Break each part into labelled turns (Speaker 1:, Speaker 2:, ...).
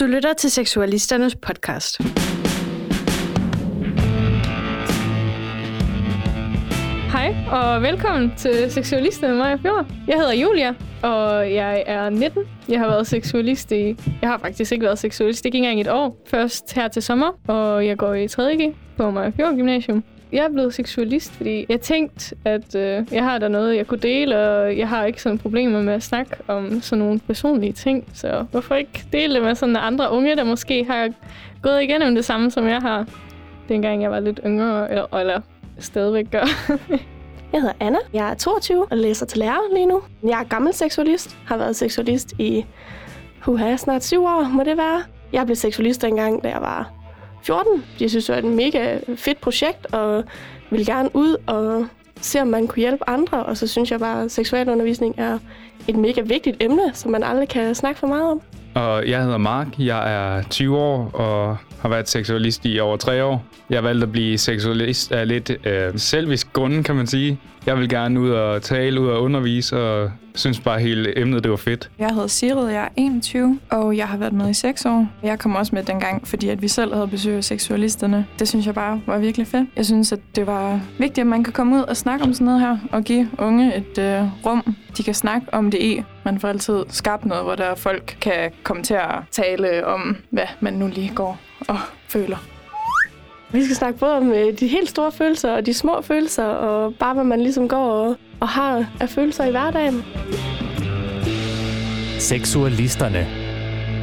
Speaker 1: Du lytter til Seksualisternes podcast.
Speaker 2: Hej, og velkommen til Seksualisterne Maja Fjord. Jeg hedder Julia, og jeg er 19. Jeg har været seksualist i... Jeg har faktisk ikke været seksualist, ikke engang et år. Først her til sommer, og jeg går i 3.G på Maja Fjord Gymnasium. Jeg er blevet seksualist, fordi jeg tænkte, at øh, jeg har der noget, jeg kunne dele, og jeg har ikke sådan problemer med at snakke om sådan nogle personlige ting. Så hvorfor ikke dele det med sådan andre unge, der måske har gået igennem det samme, som jeg har, dengang jeg var lidt yngre, eller, eller stadigvæk gør.
Speaker 3: Jeg hedder Anna. Jeg er 22 og læser til lærer lige nu. Jeg er gammel seksualist. Har været seksualist i huha, snart syv år, må det være. Jeg blev seksualist dengang, da jeg var 14. Jeg synes, det er et mega fedt projekt, og vil gerne ud og se, om man kunne hjælpe andre. Og så synes jeg bare, at seksualundervisning er et mega vigtigt emne, som man aldrig kan snakke for meget om.
Speaker 4: Og jeg hedder Mark, jeg er 20 år og har været seksualist i over tre år. Jeg valgte at blive seksualist af lidt øh, selvisk grund, kan man sige. Jeg vil gerne ud og tale, ud og undervise, og synes bare hele emnet, det var fedt.
Speaker 5: Jeg hedder Sigrid, jeg er 21, og jeg har været med i 6 år. Jeg kom også med dengang, fordi at vi selv havde besøg af seksualisterne. Det synes jeg bare var virkelig fedt. Jeg synes, at det var vigtigt, at man kan komme ud og snakke om sådan noget her, og give unge et øh, rum, de kan snakke om det i. Man får altid skabt noget, hvor der folk kan komme til at tale om, hvad man nu lige går og føler.
Speaker 3: Vi skal snakke både om øh, de helt store følelser og de små følelser, og bare hvad man ligesom går og, og har af følelser i hverdagen.
Speaker 6: Seksualisterne.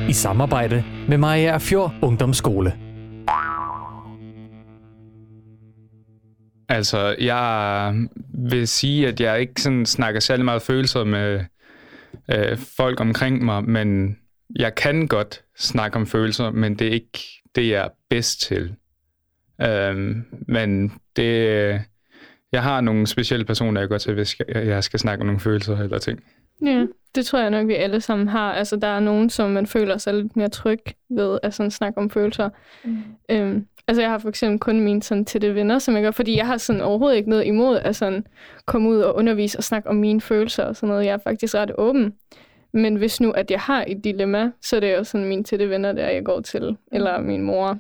Speaker 6: I samarbejde med Maja Fjord Ungdomsskole.
Speaker 4: Altså, jeg vil sige, at jeg ikke sådan snakker særlig meget følelser med øh, folk omkring mig, men jeg kan godt snakke om følelser, men det er ikke det, jeg er bedst til. Øhm, men det, øh, jeg har nogle specielle personer, jeg går til, hvis jeg skal snakke om nogle følelser eller ting.
Speaker 2: Ja, det tror jeg nok, vi alle sammen har. Altså, der er nogen, som man føler sig lidt mere tryg ved at sådan snakke om følelser. Mm. Øhm, altså, jeg har for eksempel kun mine sådan tætte venner, som jeg gør, fordi jeg har sådan overhovedet ikke noget imod at sådan komme ud og undervise og snakke om mine følelser og sådan noget. Jeg er faktisk ret åben. Men hvis nu, at jeg har et dilemma, så er det jo sådan mine tætte venner, der jeg går til, eller min mor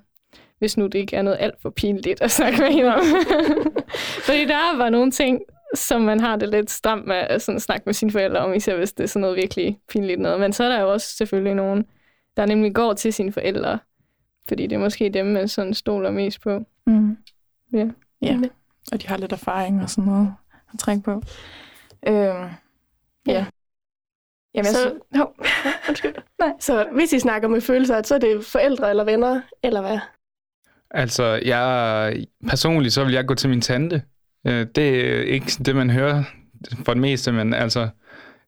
Speaker 2: hvis nu det ikke er noget alt for pinligt at snakke med hende om. Fordi der er bare nogle ting, som man har det lidt stramt med at sådan snakke med sine forældre om, især hvis det er sådan noget virkelig pinligt noget. Men så er der jo også selvfølgelig nogen, der nemlig går til sine forældre, fordi det er måske dem, man sådan stoler mest på.
Speaker 5: Mm.
Speaker 2: Ja.
Speaker 5: ja, og de har lidt erfaring og sådan noget at trække på. Øhm, ja.
Speaker 3: Jamen, så, altså, no. undskyld. Nej. Så hvis I snakker med følelser, så er det forældre eller venner, eller hvad?
Speaker 4: Altså, jeg, personligt så vil jeg gå til min tante. Øh, det er ikke det, man hører for det meste, men altså,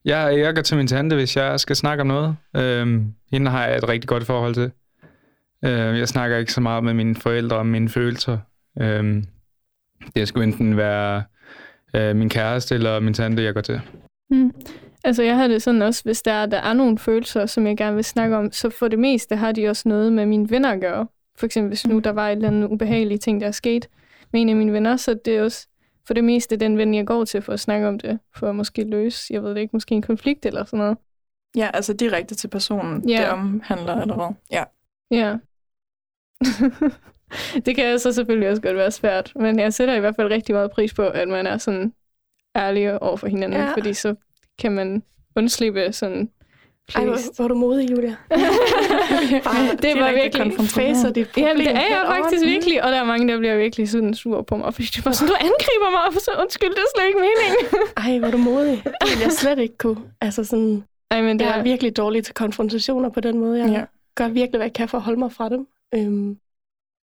Speaker 4: jeg, jeg går til min tante, hvis jeg skal snakke om noget. Øh, hende har jeg et rigtig godt forhold til. Øh, jeg snakker ikke så meget med mine forældre om mine følelser. Øh, det skulle enten være øh, min kæreste eller min tante, jeg går til.
Speaker 2: Mm. Altså, jeg har det sådan også, hvis der, der er nogle følelser, som jeg gerne vil snakke om, så for det meste har de også noget med mine venner at gøre. For eksempel, hvis nu der var et eller andet ubehageligt ting, der er sket med en af mine venner, så det er også for det meste den ven, jeg går til for at snakke om det, for at måske løse, jeg ved det ikke, måske en konflikt eller sådan noget.
Speaker 5: Ja, altså direkte til personen, ja. det omhandler, eller hvad? Ja.
Speaker 2: Ja. det kan så selvfølgelig også godt være svært, men jeg sætter i hvert fald rigtig meget pris på, at man er sådan ærlig over for hinanden, ja. fordi så kan man undslippe sådan
Speaker 3: Please. Ej, hvor, hvor er du modig, Julia.
Speaker 2: Bare, det var virkelig
Speaker 3: facer dit problem.
Speaker 2: Jamen, det er jeg faktisk virkelig, og der er mange, der bliver virkelig sådan sur på mig, fordi de bare sådan, du angriber mig, og så undskyld, det er slet ikke meningen.
Speaker 3: Ej, hvor er du modig. Det vil jeg slet ikke kunne. Altså sådan, Ej, men det jeg er, er virkelig dårlig til konfrontationer på den måde. Jeg ja. gør virkelig, hvad jeg kan for at holde mig fra dem. Øhm,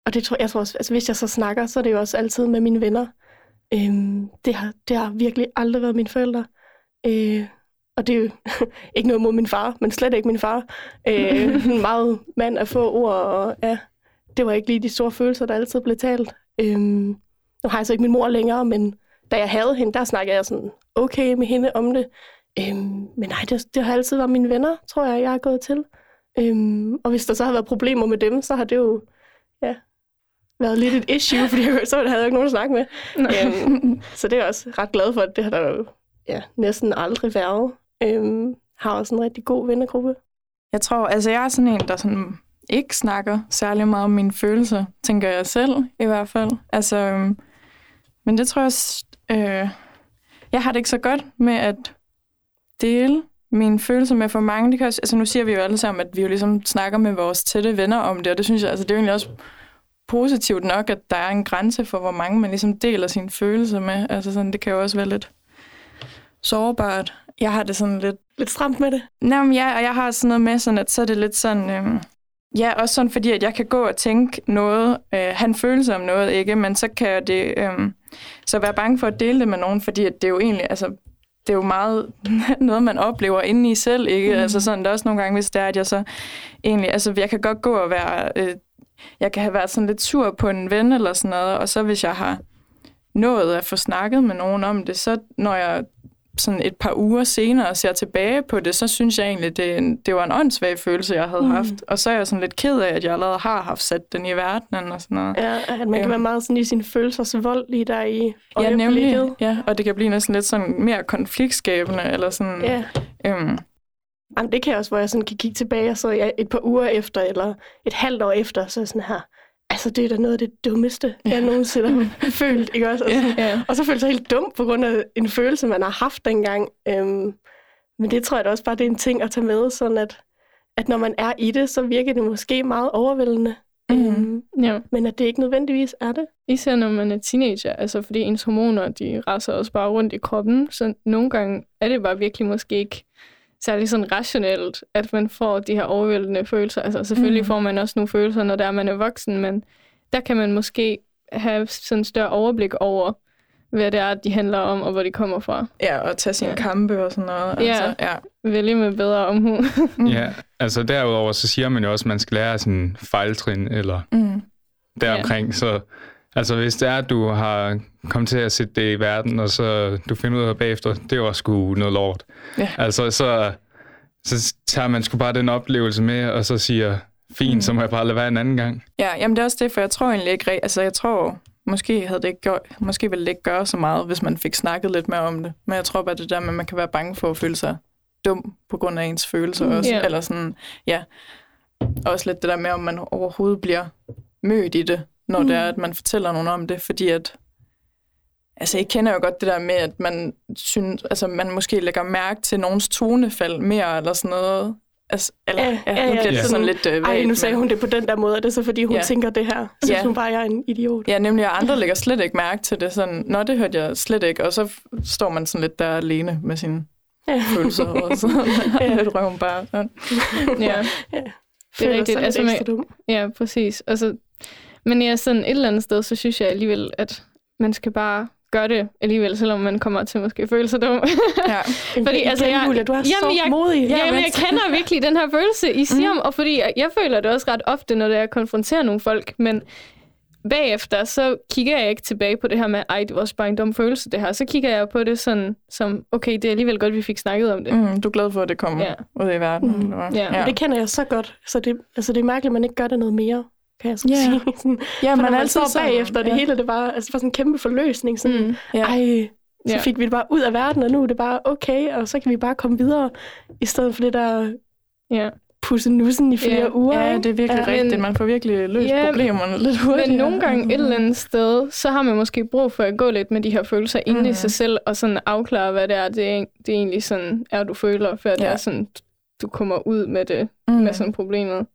Speaker 3: og det tror jeg tror også, altså, hvis jeg så snakker, så er det jo også altid med mine venner. Øhm, det, har, det har virkelig aldrig været mine forældre. Øh, og det er jo ikke noget mod min far, men slet ikke min far. Øh, meget mand af få ord, og ja, det var ikke lige de store følelser, der altid blev talt. Øh, nu har jeg så ikke min mor længere, men da jeg havde hende, der snakkede jeg sådan okay med hende om det. Øh, men nej, det, det har altid været mine venner, tror jeg, jeg er gået til. Øh, og hvis der så har været problemer med dem, så har det jo ja, været lidt et issue, fordi jeg, så havde jeg ikke nogen at snakke med. Øh, så det er jeg også ret glad for, at det har der jo ja, næsten aldrig været. Øhm, har også en rigtig god vennegruppe.
Speaker 5: Jeg tror, altså jeg er sådan en, der sådan ikke snakker særlig meget om mine følelser, tænker jeg selv i hvert fald. Altså, øhm, men det tror jeg også, øh, jeg har det ikke så godt med at dele mine følelser med for mange. Det kan også, altså nu siger vi jo alle sammen, at vi jo ligesom snakker med vores tætte venner om det, og det synes jeg, altså det er jo egentlig også positivt nok, at der er en grænse for, hvor mange man ligesom deler sine følelser med. Altså sådan, det kan jo også være lidt sårbart. Jeg har det sådan lidt...
Speaker 3: Lidt stramt med det?
Speaker 5: Nej, men ja, og jeg har sådan noget med, sådan, at så er det lidt sådan... Øhm, ja, også sådan fordi, at jeg kan gå og tænke noget, øh, han følelser om noget, ikke? Men så kan det... Øhm, så være bange for at dele det med nogen, fordi at det er jo egentlig... Altså, det er jo meget noget, man oplever inde i selv, ikke? Mm. Altså sådan, der er også nogle gange, hvis det er, at jeg så egentlig... Altså, jeg kan godt gå og være... Øh, jeg kan have været sådan lidt sur på en ven eller sådan noget, og så hvis jeg har nået at få snakket med nogen om det, så når jeg sådan et par uger senere ser tilbage på det, så synes jeg egentlig, det, det var en åndssvag følelse, jeg havde mm. haft. Og så er jeg sådan lidt ked af, at jeg allerede har haft sat den i verden og sådan noget.
Speaker 3: Ja, at man kan ja. være meget sådan i sin følelsesvold lige der i
Speaker 5: Ja, nemlig. Ja, og det kan blive næsten lidt sådan mere konfliktskabende, eller sådan... Ja. Øhm,
Speaker 3: Jamen, det kan jeg også, hvor jeg sådan kan kigge tilbage, og så jeg et par uger efter, eller et halvt år efter, så sådan her, altså det er da noget af det dummeste, ja. jeg nogensinde har følt, ikke også? Og, så, ja. og så føler jeg helt dum på grund af en følelse, man har haft dengang. Øhm, men det tror jeg da også bare, det er en ting at tage med, sådan at, at når man er i det, så virker det måske meget overvældende. Mm. Øhm, ja. Men at det ikke nødvendigvis er det.
Speaker 2: Især når man er teenager, altså fordi ens hormoner, de raser også bare rundt i kroppen, så nogle gange er det bare virkelig måske ikke særlig sådan rationelt, at man får de her overvældende følelser. Altså selvfølgelig mm. får man også nogle følelser, når der man er voksen, men der kan man måske have sådan større overblik over, hvad det er, de handler om, og hvor de kommer fra.
Speaker 5: Ja, og tage sine ja. kampe og sådan noget.
Speaker 2: Ja, altså, ja. vælge med bedre omhu.
Speaker 4: ja, altså derudover, så siger man jo også, at man skal lære sådan fejltrin, eller mm. deromkring, ja. så Altså hvis det er, at du har kommet til at sætte det i verden, og så du finder ud af bagefter, det var sgu noget lort. Ja. Altså så, så tager man sgu bare den oplevelse med, og så siger, fint, mm. så må jeg bare lade være en anden gang.
Speaker 5: Ja, jamen det er også det, for jeg tror egentlig ikke, altså jeg tror, måske havde det ikke gjort, måske ville det ikke gøre så meget, hvis man fik snakket lidt mere om det. Men jeg tror bare det der med, at man kan være bange for at føle sig dum på grund af ens følelser mm. også. Yeah. Eller sådan, ja. Også lidt det der med, om man overhovedet bliver mødt i det når mm. det er, at man fortæller nogen om det, fordi at Altså, jeg kender jo godt det der med, at man synes, altså, man måske lægger mærke til nogens tonefald mere, eller sådan noget. Altså, eller, ja, ja, ja, ja,
Speaker 3: sådan lidt øh, Ej, nu sagde hun det på den der måde, er det så fordi, hun ja. tænker det her? Så ja. hun bare, jeg er en idiot.
Speaker 5: Ja, nemlig, og andre lægger slet ikke mærke til det. Sådan, Nå, det hørte jeg slet ikke. Og så står man sådan lidt der alene med sine ja. følelser. Og så ja. røven bare. Sådan.
Speaker 2: ja. ja. Det er rigtigt. Altså, man, ja, præcis. Altså, men ja, sådan et eller andet sted, så synes jeg alligevel, at man skal bare gøre det alligevel, selvom man kommer til måske at føle sig dum.
Speaker 3: ja. fordi, altså, jeg, Julia, du er jamen, så jeg, modig.
Speaker 2: Ja, jamen, jeg kender virkelig den her følelse, I siger mm. og fordi jeg, jeg føler det også ret ofte, når jeg konfronterer nogle folk, men bagefter, så kigger jeg ikke tilbage på det her med, ej, det var også bare en dum følelse, det her. Så kigger jeg på det sådan, som, okay, det er alligevel godt, vi fik snakket om det.
Speaker 5: Mm, du er glad for, at det kommer ja. ud i verden. Mm.
Speaker 3: Ja. ja. Det kender jeg så godt, så det, altså, det er mærkeligt, at man ikke gør det noget mere kan jeg så yeah. sige. sådan,
Speaker 5: ja, man
Speaker 3: er altid bagefter, ja. det hele, det var, altså, var sådan en kæmpe forløsning. Sådan, mm. ja. Ej, så ja. fik vi det bare ud af verden, og nu er det bare okay, og så kan vi bare komme videre, i stedet for det der ja. pusse nussen i flere
Speaker 5: ja.
Speaker 3: uger.
Speaker 5: Ja, det er virkelig ja. rigtigt. Man får virkelig løst ja, problemerne lidt hurtigt.
Speaker 2: Men nogle gange et eller andet sted, så har man måske brug for at gå lidt med de her følelser mm. inde i sig selv, og sådan afklare, hvad det er, det, er, det er egentlig sådan er, du føler, før ja. det er sådan, du kommer ud med det, mm. med sådan problemet.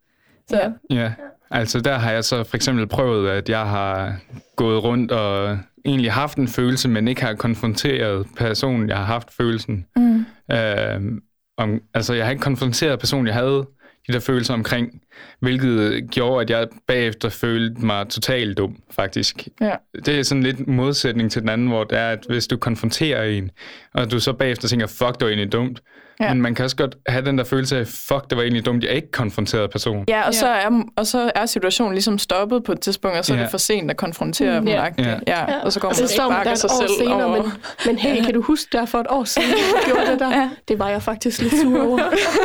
Speaker 4: Så. Ja. ja. Altså der har jeg så for eksempel prøvet, at jeg har gået rundt og egentlig haft en følelse, men ikke har konfronteret personen, jeg har haft følelsen. Mm. Øh, om, altså jeg har ikke konfronteret personen, jeg havde de der følelser omkring, hvilket gjorde, at jeg bagefter følte mig totalt dum, faktisk. Ja. Det er sådan lidt modsætning til den anden, hvor det er, at hvis du konfronterer en, og du så bagefter tænker, fuck, det var egentlig dumt, Ja. Men man kan også godt have den der følelse af, fuck, det var egentlig dumt, jeg ikke konfronterede personen.
Speaker 5: Ja, og, Så er, og så er situationen ligesom stoppet på et tidspunkt, og så ja. er det for sent at konfrontere mm, dem. Ja. Ja. ja. Og så går man og så man der sig selv senere,
Speaker 3: over. Men, men hey, kan du huske der for et år siden, jeg gjorde det der? Ja. Det var jeg faktisk lidt sur over.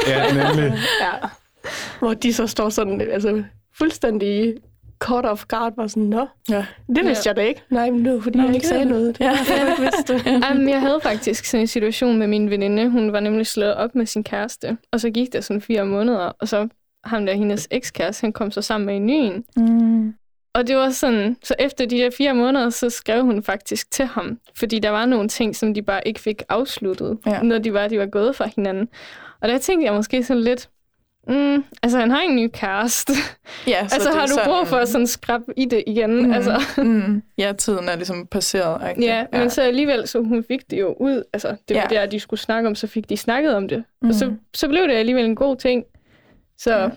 Speaker 4: ja, nemlig. Ja.
Speaker 3: Hvor de så står sådan, altså fuldstændig caught off guard, var sådan, nå, ja. det vidste ja. jeg da ikke. Nej, men nu, fordi nå, jeg ikke sagde noget. Det ja. jeg ikke vidste.
Speaker 2: um, jeg havde faktisk sådan en situation med min veninde. Hun var nemlig slået op med sin kæreste, og så gik der sådan fire måneder, og så ham der, hendes ekskæreste, han kom så sammen med en ny mm. Og det var sådan, så efter de der fire måneder, så skrev hun faktisk til ham, fordi der var nogle ting, som de bare ikke fik afsluttet, ja. når de var, de var gået fra hinanden. Og der tænkte jeg måske sådan lidt, Mm, altså, han har en ny kæreste. Ja, altså, har du sådan... brug for at sådan skrab i det igen? Mm, altså.
Speaker 5: mm. Ja, tiden er ligesom passeret.
Speaker 2: Ikke? Ja, ja, men så alligevel, så hun fik det jo ud. Altså, det var ja. der, de skulle snakke om, så fik de snakket om det. Mm. Og så, mm. så blev det alligevel en god ting. Så ja.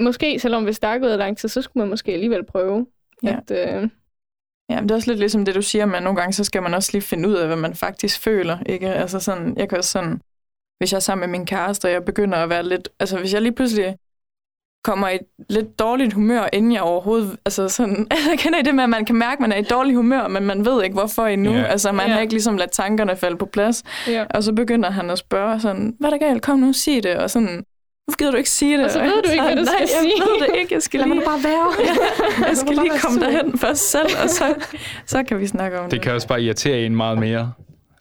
Speaker 2: måske, selvom vi der er lang tid, så skulle man måske alligevel prøve. Ja. At, øh...
Speaker 5: Ja, men det er også lidt ligesom det, du siger, men nogle gange, så skal man også lige finde ud af, hvad man faktisk føler. Ikke? Altså sådan, jeg kan også sådan hvis jeg er sammen med min kæreste, og jeg begynder at være lidt... Altså, hvis jeg lige pludselig kommer i et lidt dårligt humør, inden jeg overhovedet... Altså sådan, jeg kender I det med, at man kan mærke, at man er i dårligt humør, men man ved ikke, hvorfor endnu. Yeah. Altså, man yeah. har ikke ligesom ladet tankerne falde på plads. Yeah. Og så begynder han at spørge sådan, hvad er der galt? Kom nu, sig det. Og sådan, hvorfor gider du ikke sige det?
Speaker 2: Og så ved du ikke, hvad du skal
Speaker 5: sige. jeg ved det ikke. Jeg skal Lad lige...
Speaker 3: bare være.
Speaker 5: jeg skal lige komme derhen først selv, og så, så kan vi snakke om
Speaker 4: det.
Speaker 5: Det
Speaker 4: kan også bare irritere en meget mere,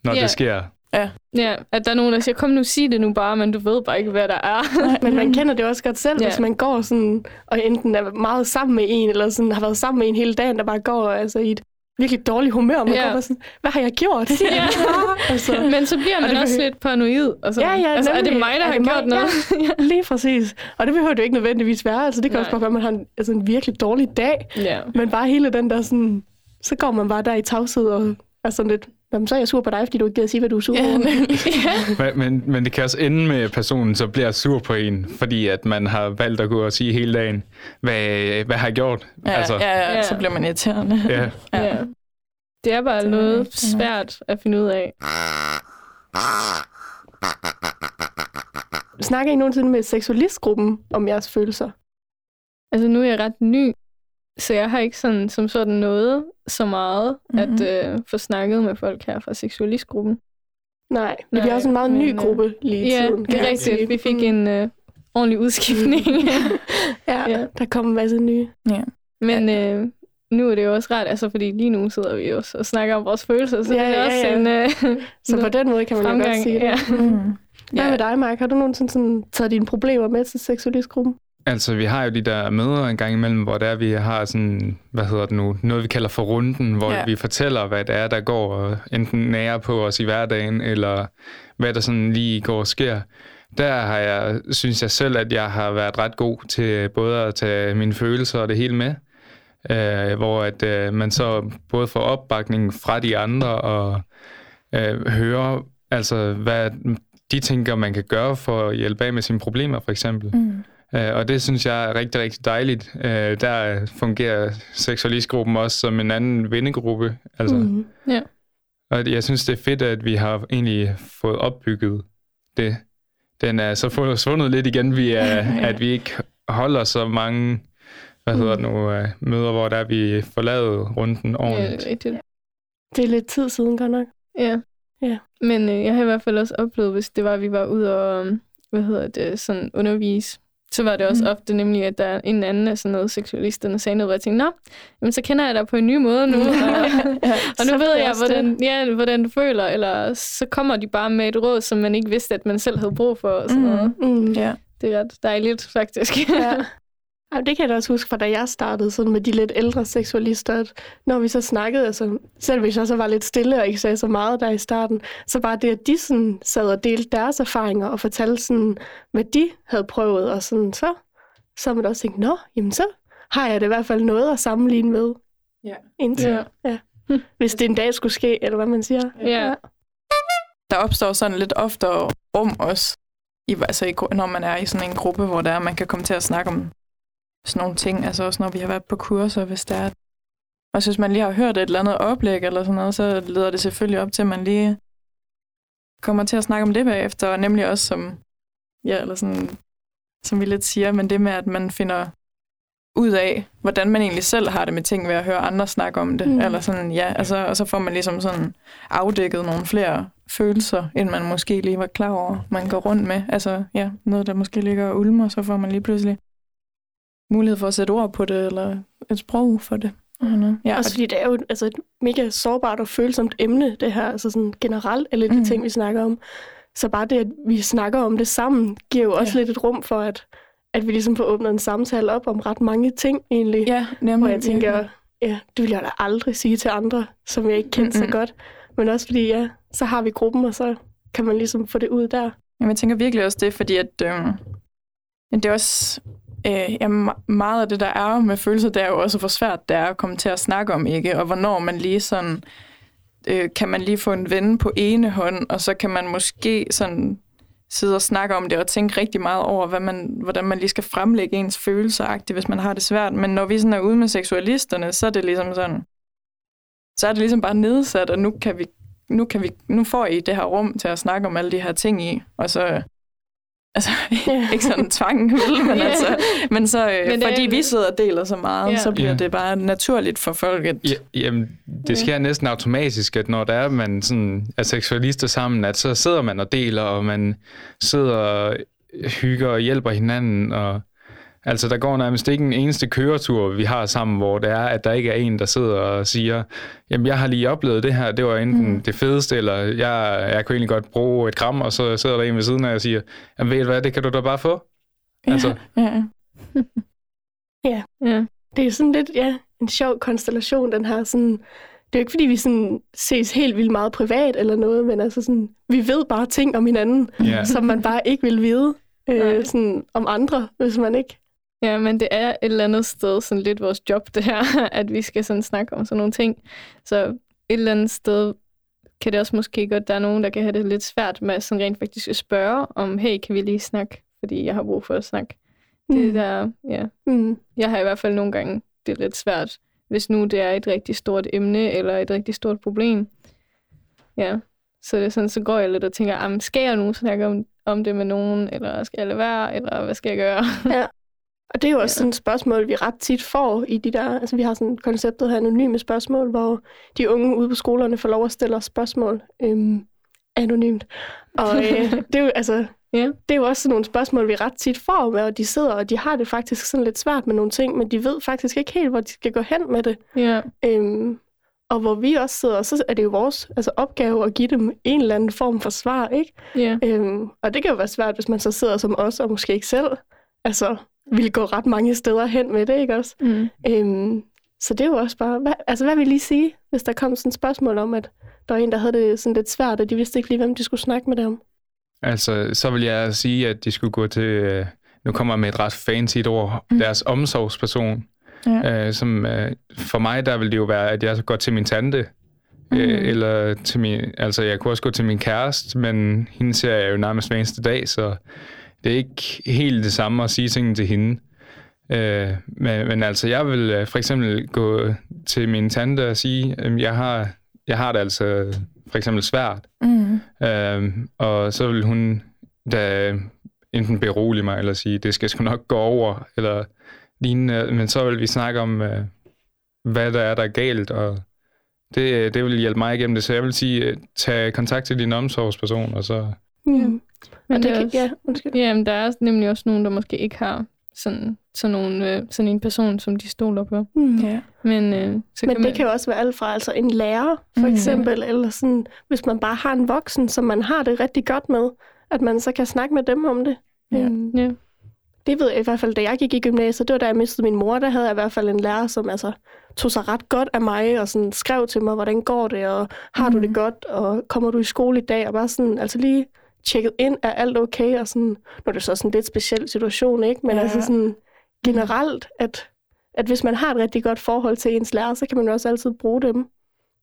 Speaker 4: når yeah. det sker.
Speaker 2: Ja. ja, at der er nogen, der siger, kom nu, sig det nu bare, men du ved bare ikke, hvad der er.
Speaker 3: men man kender det også godt selv, ja. hvis man går sådan, og enten er meget sammen med en, eller sådan har været sammen med en hele dagen, der bare går altså, i et virkelig dårligt humør, man ja. går sådan, hvad har jeg gjort?
Speaker 2: Ja. altså. Men så bliver man også lidt paranoid. Altså, ja, ja, altså, er det mig, der har gjort mig? noget?
Speaker 3: Ja, lige præcis. Og det behøver det ikke nødvendigvis være. Altså, det kan Nej. også bare være, at man har en, altså, en virkelig dårlig dag. Ja. Men bare hele den der sådan, så går man bare der i tavshed og er sådan lidt, Jamen, så er jeg sur på dig, fordi du ikke gider sige, hvad du er sur ja,
Speaker 4: men, men, men det kan også ende med, at personen så bliver sur på en, fordi at man har valgt at gå og sige hele dagen, hvad, hvad har jeg gjort?
Speaker 5: Ja, altså, ja, ja, ja, så bliver man irriterende.
Speaker 2: Ja. ja. ja. Det er bare det noget er svært at finde ud af.
Speaker 3: Snakker I nogensinde med seksualistgruppen om jeres følelser?
Speaker 2: Altså, nu er jeg ret ny, så jeg har ikke sådan, som sådan noget så meget mm-hmm. at øh, få snakket med folk her fra seksualistgruppen.
Speaker 3: Nej, Nej vi har også en meget men, ny øh, gruppe lige
Speaker 2: ja,
Speaker 3: tiden.
Speaker 2: det er rigtigt. Vi fik mm. en øh, ordentlig udskiftning.
Speaker 3: ja, ja, der kom en masse nye. Ja.
Speaker 2: Men øh, nu er det jo også rart, altså fordi lige nu sidder vi også og snakker om vores følelser, så ja, det er ja, også ja. en øh,
Speaker 3: Så på den måde kan man jo godt sige det. Ja. Mm. Hvad ja. med dig, Mark? Har du nogensinde sådan, taget dine problemer med til seksualistgruppen?
Speaker 4: Altså, vi har jo de der møder en gang imellem, hvor der vi har sådan, hvad hedder det nu, noget vi kalder for runden, hvor ja. vi fortæller, hvad det er, der går enten nære på os i hverdagen, eller hvad der sådan lige går og sker. Der har jeg, synes jeg selv, at jeg har været ret god til både at tage mine følelser og det hele med, øh, hvor at øh, man så både får opbakning fra de andre og øh, hører, altså hvad de tænker, man kan gøre for at hjælpe af med sine problemer, for eksempel. Mm. Øh, og det synes jeg er rigtig, rigtig dejligt. Øh, der fungerer seksualistgruppen også som en anden vennegruppe. Altså, mm, yeah. Og jeg synes, det er fedt, at vi har egentlig fået opbygget det. Den er så forsvundet lidt igen, vi er, at vi ikke holder så mange hvad hedder det nu, uh, møder, hvor der vi forladet runden ordentligt. Ja, det,
Speaker 3: det er lidt tid siden, godt nok.
Speaker 2: Ja. ja. Men øh, jeg har i hvert fald også oplevet, hvis det var, at vi var ude og hvad hedder det, sådan undervise så var det også mm. ofte nemlig, at der en anden af sådan noget seksualisterne sagde noget, hvor jeg tænkte, nå, jamen, så kender jeg dig på en ny måde nu, og, ja, og nu ved jeg, hvordan, ja, hvordan du føler, eller så kommer de bare med et råd, som man ikke vidste, at man selv havde brug for, og sådan mm. noget. Mm, ja. Det er ret dejligt, faktisk. ja.
Speaker 3: Ja, det kan jeg da også huske fra da jeg startede sådan med de lidt ældre seksualister, at når vi så snakkede, altså selv hvis jeg så var lidt stille og ikke sagde så meget der i starten, så bare det, at de sådan sad og delte deres erfaringer og fortalte sådan, hvad de havde prøvet, og sådan så, så man også tænkt, nå, jamen så har jeg det i hvert fald noget at sammenligne med. Ja. Indtil, ja. ja. Hvis det en dag skulle ske, eller hvad man siger. Ja. ja.
Speaker 5: Der opstår sådan lidt oftere rum også, i, altså i, når man er i sådan en gruppe, hvor der er, man kan komme til at snakke om sådan nogle ting. Altså også når vi har været på kurser, hvis der er... Og hvis man lige har hørt et eller andet oplæg eller sådan noget, så leder det selvfølgelig op til, at man lige kommer til at snakke om det bagefter, og nemlig også som, ja, eller sådan, som vi lidt siger, men det med, at man finder ud af, hvordan man egentlig selv har det med ting ved at høre andre snakke om det. Mm. Eller sådan, ja, altså, og så får man ligesom sådan afdækket nogle flere følelser, end man måske lige var klar over, man går rundt med. Altså, ja, noget, der måske ligger og ulmer, så får man lige pludselig mulighed for at sætte ord på det, eller et sprog for det.
Speaker 3: Mm-hmm. Ja, Også fordi det er jo altså, et mega sårbart og følsomt emne, det her, altså sådan generelt, alle de mm. ting, vi snakker om. Så bare det, at vi snakker om det sammen, giver jo også ja. lidt et rum for, at at vi ligesom får åbnet en samtale op om ret mange ting egentlig.
Speaker 5: Ja, nemlig.
Speaker 3: Hvor jeg tænker, ja, det vil jeg da aldrig sige til andre, som jeg ikke kender mm-hmm. så godt. Men også fordi, ja, så har vi gruppen, og så kan man ligesom få det ud der.
Speaker 5: Jamen, jeg tænker virkelig også det, fordi at, øh, det er også øh, ja, meget af det, der er med følelser, det er jo også, hvor svært det er at komme til at snakke om, ikke? Og hvornår man lige sådan, øh, kan man lige få en ven på ene hånd, og så kan man måske sådan sidde og snakke om det og tænke rigtig meget over, hvad man, hvordan man lige skal fremlægge ens følelser, hvis man har det svært. Men når vi sådan er ude med seksualisterne, så er det ligesom sådan, så er det ligesom bare nedsat, og nu kan vi, nu kan vi, nu får I det her rum til at snakke om alle de her ting i, og så Altså, yeah. ikke sådan tvang, vel, men, yeah. altså, men så, øh, men fordi er... vi sidder og deler så meget, yeah. så bliver yeah. det bare naturligt for folk. At...
Speaker 4: Ja, jamen, det sker yeah. næsten automatisk, at når der er man sådan, er seksualister sammen, at så sidder man og deler, og man sidder og hygger og hjælper hinanden, og Altså, der går nærmest ikke en eneste køretur, vi har sammen, hvor det er, at der ikke er en, der sidder og siger, jamen, jeg har lige oplevet det her, det var enten mm. det fedeste, eller jeg, jeg kunne egentlig godt bruge et gram, og så sidder der en ved siden af og siger, jamen, ved du hvad, det kan du da bare få.
Speaker 3: Ja, altså. ja. ja. ja. Det er sådan lidt, ja, en sjov konstellation, den her sådan, det er jo ikke, fordi vi sådan ses helt vildt meget privat eller noget, men altså sådan, vi ved bare ting om hinanden, yeah. som man bare ikke vil vide øh, sådan, om andre, hvis man ikke
Speaker 2: Ja, men det er et eller andet sted sådan lidt vores job, det her, at vi skal sådan snakke om sådan nogle ting. Så et eller andet sted kan det også måske godt, der er nogen, der kan have det lidt svært med sådan rent faktisk at spørge om, hey, kan vi lige snakke, fordi jeg har brug for at snakke. Mm. Det der, ja. Mm. Jeg har i hvert fald nogle gange, det er lidt svært, hvis nu det er et rigtig stort emne, eller et rigtig stort problem. Ja, så det er sådan, så går jeg lidt og tænker, skal jeg nu snakke om, om det med nogen, eller skal jeg lade være, eller hvad skal jeg gøre?
Speaker 3: Ja. Og det er jo også ja. sådan et spørgsmål, vi ret tit får i de der... Altså, vi har sådan konceptet her anonyme spørgsmål, hvor de unge ude på skolerne får lov at stille os spørgsmål øhm, anonymt. Og øh, det, er jo, altså, ja. det er jo også sådan nogle spørgsmål, vi ret tit får, og de sidder, og de har det faktisk sådan lidt svært med nogle ting, men de ved faktisk ikke helt, hvor de skal gå hen med det. Ja. Øhm, og hvor vi også sidder, så er det jo vores altså, opgave at give dem en eller anden form for svar, ikke? Ja. Øhm, og det kan jo være svært, hvis man så sidder som os, og måske ikke selv altså, ville gå ret mange steder hen med det, ikke også? Mm. Øhm, så det er jo også bare, hvad, altså hvad vil I lige sige, hvis der kom sådan et spørgsmål om, at der var en, der havde det sådan lidt svært, og de vidste ikke lige, hvem de skulle snakke med det om?
Speaker 4: Altså, så vil jeg sige, at de skulle gå til, øh, nu kommer jeg med et ret fancy ord, mm. deres omsorgsperson. Ja. Øh, som, øh, for mig, der vil det jo være, at jeg går til min tante, mm. øh, eller til min, altså jeg kunne også gå til min kæreste, men hende ser jeg jo nærmest hver eneste dag, så det er ikke helt det samme at sige tingene til hende. Øh, men, men altså, jeg vil øh, for eksempel gå til min tante og sige, at jeg har, jeg har det altså for eksempel svært. Mm. Øh, og så vil hun da enten berolige mig, eller sige, det skal sgu nok gå over, eller lignende. Men så vil vi snakke om, øh, hvad der er, der er galt, og det, det vil hjælpe mig igennem det. Så jeg vil sige, øh, tag kontakt til din omsorgsperson, og så... Mm.
Speaker 2: Men det, også, ja, undskyld. Ja, men der er nemlig også nogen, der måske ikke har sådan, sådan, nogle, øh, sådan en person, som de stoler på. Mm. Ja.
Speaker 3: Men, øh, så men kan det man... kan jo også være alt fra altså en lærer, for mm. eksempel, eller sådan, hvis man bare har en voksen, som man har det rigtig godt med, at man så kan snakke med dem om det. Ja. Um, ja. Det ved jeg i hvert fald, da jeg gik i gymnasiet, det var da jeg mistede min mor, der havde jeg i hvert fald en lærer, som altså tog sig ret godt af mig, og sådan skrev til mig, hvordan går det, og har mm. du det godt, og kommer du i skole i dag, og bare sådan, altså lige tjekket ind, er alt okay, og sådan, nu er det så sådan en lidt speciel situation, ikke? Men ja. altså sådan generelt, at, at hvis man har et rigtig godt forhold til ens lærer, så kan man jo også altid bruge dem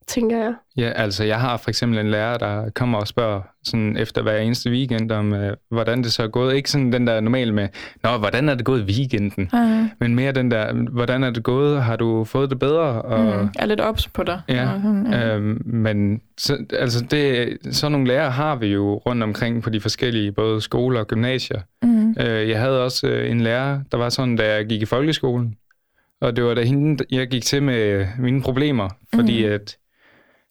Speaker 3: tænker jeg.
Speaker 4: Ja, altså jeg har for eksempel en lærer, der kommer og spørger sådan efter hver eneste weekend om, øh, hvordan det så er gået. Ikke sådan den der normale med, nå, hvordan er det gået i weekenden? Uh-huh. Men mere den der, hvordan er det gået? Har du fået det bedre? Og,
Speaker 5: mm, jeg er lidt ops på dig.
Speaker 4: Ja, uh-huh. øhm, men så, altså det, sådan nogle lærere har vi jo rundt omkring på de forskellige, både skoler og gymnasier. Uh-huh. Øh, jeg havde også øh, en lærer, der var sådan, da jeg gik i folkeskolen. Og det var da hende, jeg gik til med mine problemer, fordi mm. at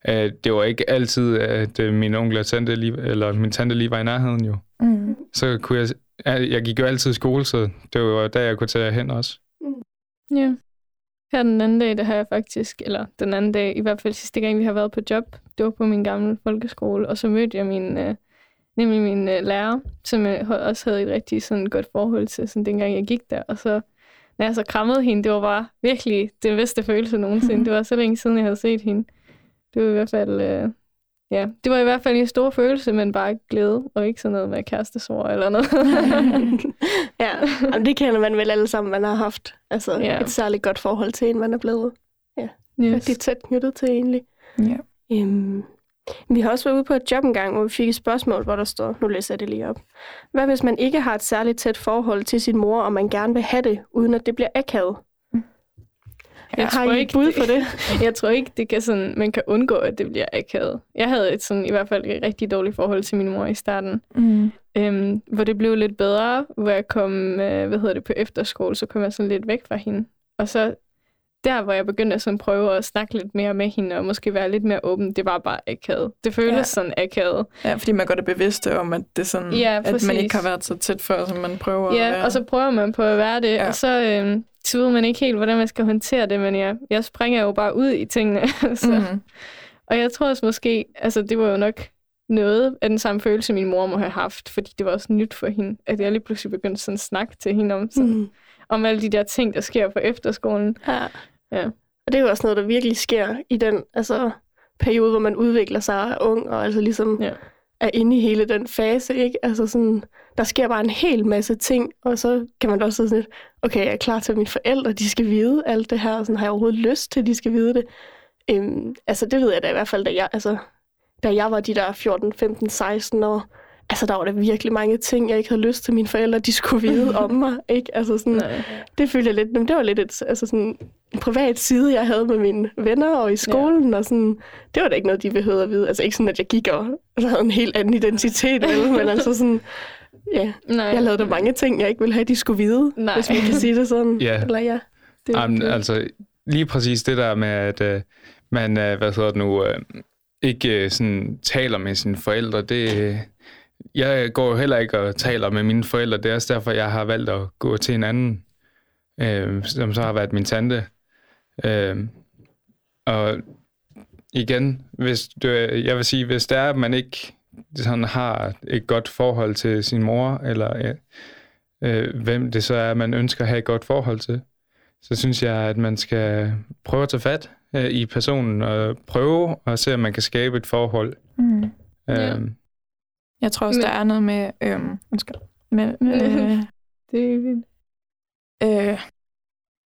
Speaker 4: Øh, det var ikke altid, at øh, min onkel og tante lige, eller min tante lige var i nærheden jo. Mm. Så kunne jeg, jeg gik jo altid i skole, så det var der, jeg kunne tage hen også.
Speaker 2: Mm. Ja. Her den anden dag, der har jeg faktisk, eller den anden dag, i hvert fald sidste gang, vi har været på job, det var på min gamle folkeskole, og så mødte jeg min, øh, nemlig min øh, lærer, som jeg også havde et rigtig sådan godt forhold til, sådan dengang jeg gik der. Og så, når jeg så krammede hende, det var bare virkelig den bedste følelse nogensinde. Det var så længe siden, jeg havde set hende. Det var i hvert fald, øh, ja, det var i hvert fald en stor følelse, men bare glæde, og ikke sådan noget med kærestesår eller noget.
Speaker 3: ja, Jamen, det kender man vel alle sammen, man har haft. Altså ja. et særligt godt forhold til en, man er blevet ja, yes. rigtig tæt knyttet til egentlig. Ja. Øhm, vi har også været ude på et job engang, hvor vi fik et spørgsmål, hvor der står, nu læser jeg det lige op. Hvad hvis man ikke har et særligt tæt forhold til sin mor, og man gerne vil have det, uden at det bliver akavet?
Speaker 2: Jeg har tror I ikke, bud på det? jeg tror ikke, det kan sådan, man kan undgå, at det bliver akavet. Jeg havde et sådan, i hvert fald et rigtig dårligt forhold til min mor i starten. Mm. Øhm, hvor det blev lidt bedre, hvor jeg kom øh, hvad hedder det, på efterskole, så kom jeg sådan lidt væk fra hende. Og så der, hvor jeg begyndte at sådan prøve at snakke lidt mere med hende, og måske være lidt mere åben, det var bare akavet. Det føltes ja. sådan akavet.
Speaker 5: Ja, fordi man går det bevidste om, at, det sådan, ja, at man ikke har været så tæt før, som man prøver
Speaker 2: ja,
Speaker 5: at være.
Speaker 2: og så prøver man på at være det, ja. og så, øhm, så ved man ikke helt, hvordan man skal håndtere det, men jeg, jeg springer jo bare ud i tingene. så. Mm-hmm. Og jeg tror også måske, altså det var jo nok noget af den samme følelse, min mor må have haft, fordi det var også nyt for hende, at jeg lige pludselig begyndte sådan at snakke til hende om, sådan, mm. om alle de der ting, der sker på efterskolen. Ja.
Speaker 3: Ja. Og det er jo også noget, der virkelig sker i den altså, periode, hvor man udvikler sig ung, og altså ligesom ja. er inde i hele den fase, ikke? Altså sådan, der sker bare en hel masse ting, og så kan man også sådan lidt, okay, jeg er klar til, at mine forældre, de skal vide alt det her, og sådan, har jeg overhovedet lyst til, at de skal vide det? Øhm, altså, det ved jeg da i hvert fald, da jeg, altså, da jeg var de der 14, 15, 16 år, altså der var der virkelig mange ting, jeg ikke havde lyst til, mine forældre de skulle vide om mig. Ikke? Altså sådan, det følte jeg lidt, men det var lidt et, altså sådan, en privat side, jeg havde med mine venner og i skolen, ja. og sådan, det var da ikke noget, de behøvede at vide. Altså ikke sådan, at jeg gik og altså, havde en helt anden identitet, vel? men altså sådan, ja, Nej. jeg lavede der mange ting, jeg ikke ville have, de skulle vide, Nej. hvis man kan sige det sådan.
Speaker 4: Ja.
Speaker 3: Eller ja.
Speaker 4: Det Jamen, det. altså lige præcis det der med, at uh, man, uh, hvad hedder det nu, uh, ikke uh, sådan taler med sine forældre, det, jeg går jo heller ikke og taler med mine forældre. Det er også derfor, jeg har valgt at gå til en anden, øh, som så har været min tante. Øh, og igen, hvis du, jeg vil sige, hvis det er, at man ikke sådan har et godt forhold til sin mor, eller øh, hvem det så er, man ønsker at have et godt forhold til, så synes jeg, at man skal prøve at tage fat øh, i personen og prøve at se, om man kan skabe et forhold. Mm. Øh,
Speaker 5: ja. Jeg tror også, men... der er noget med... Øhm, undskyld. Men, øh,
Speaker 2: det er vildt.
Speaker 5: Øh,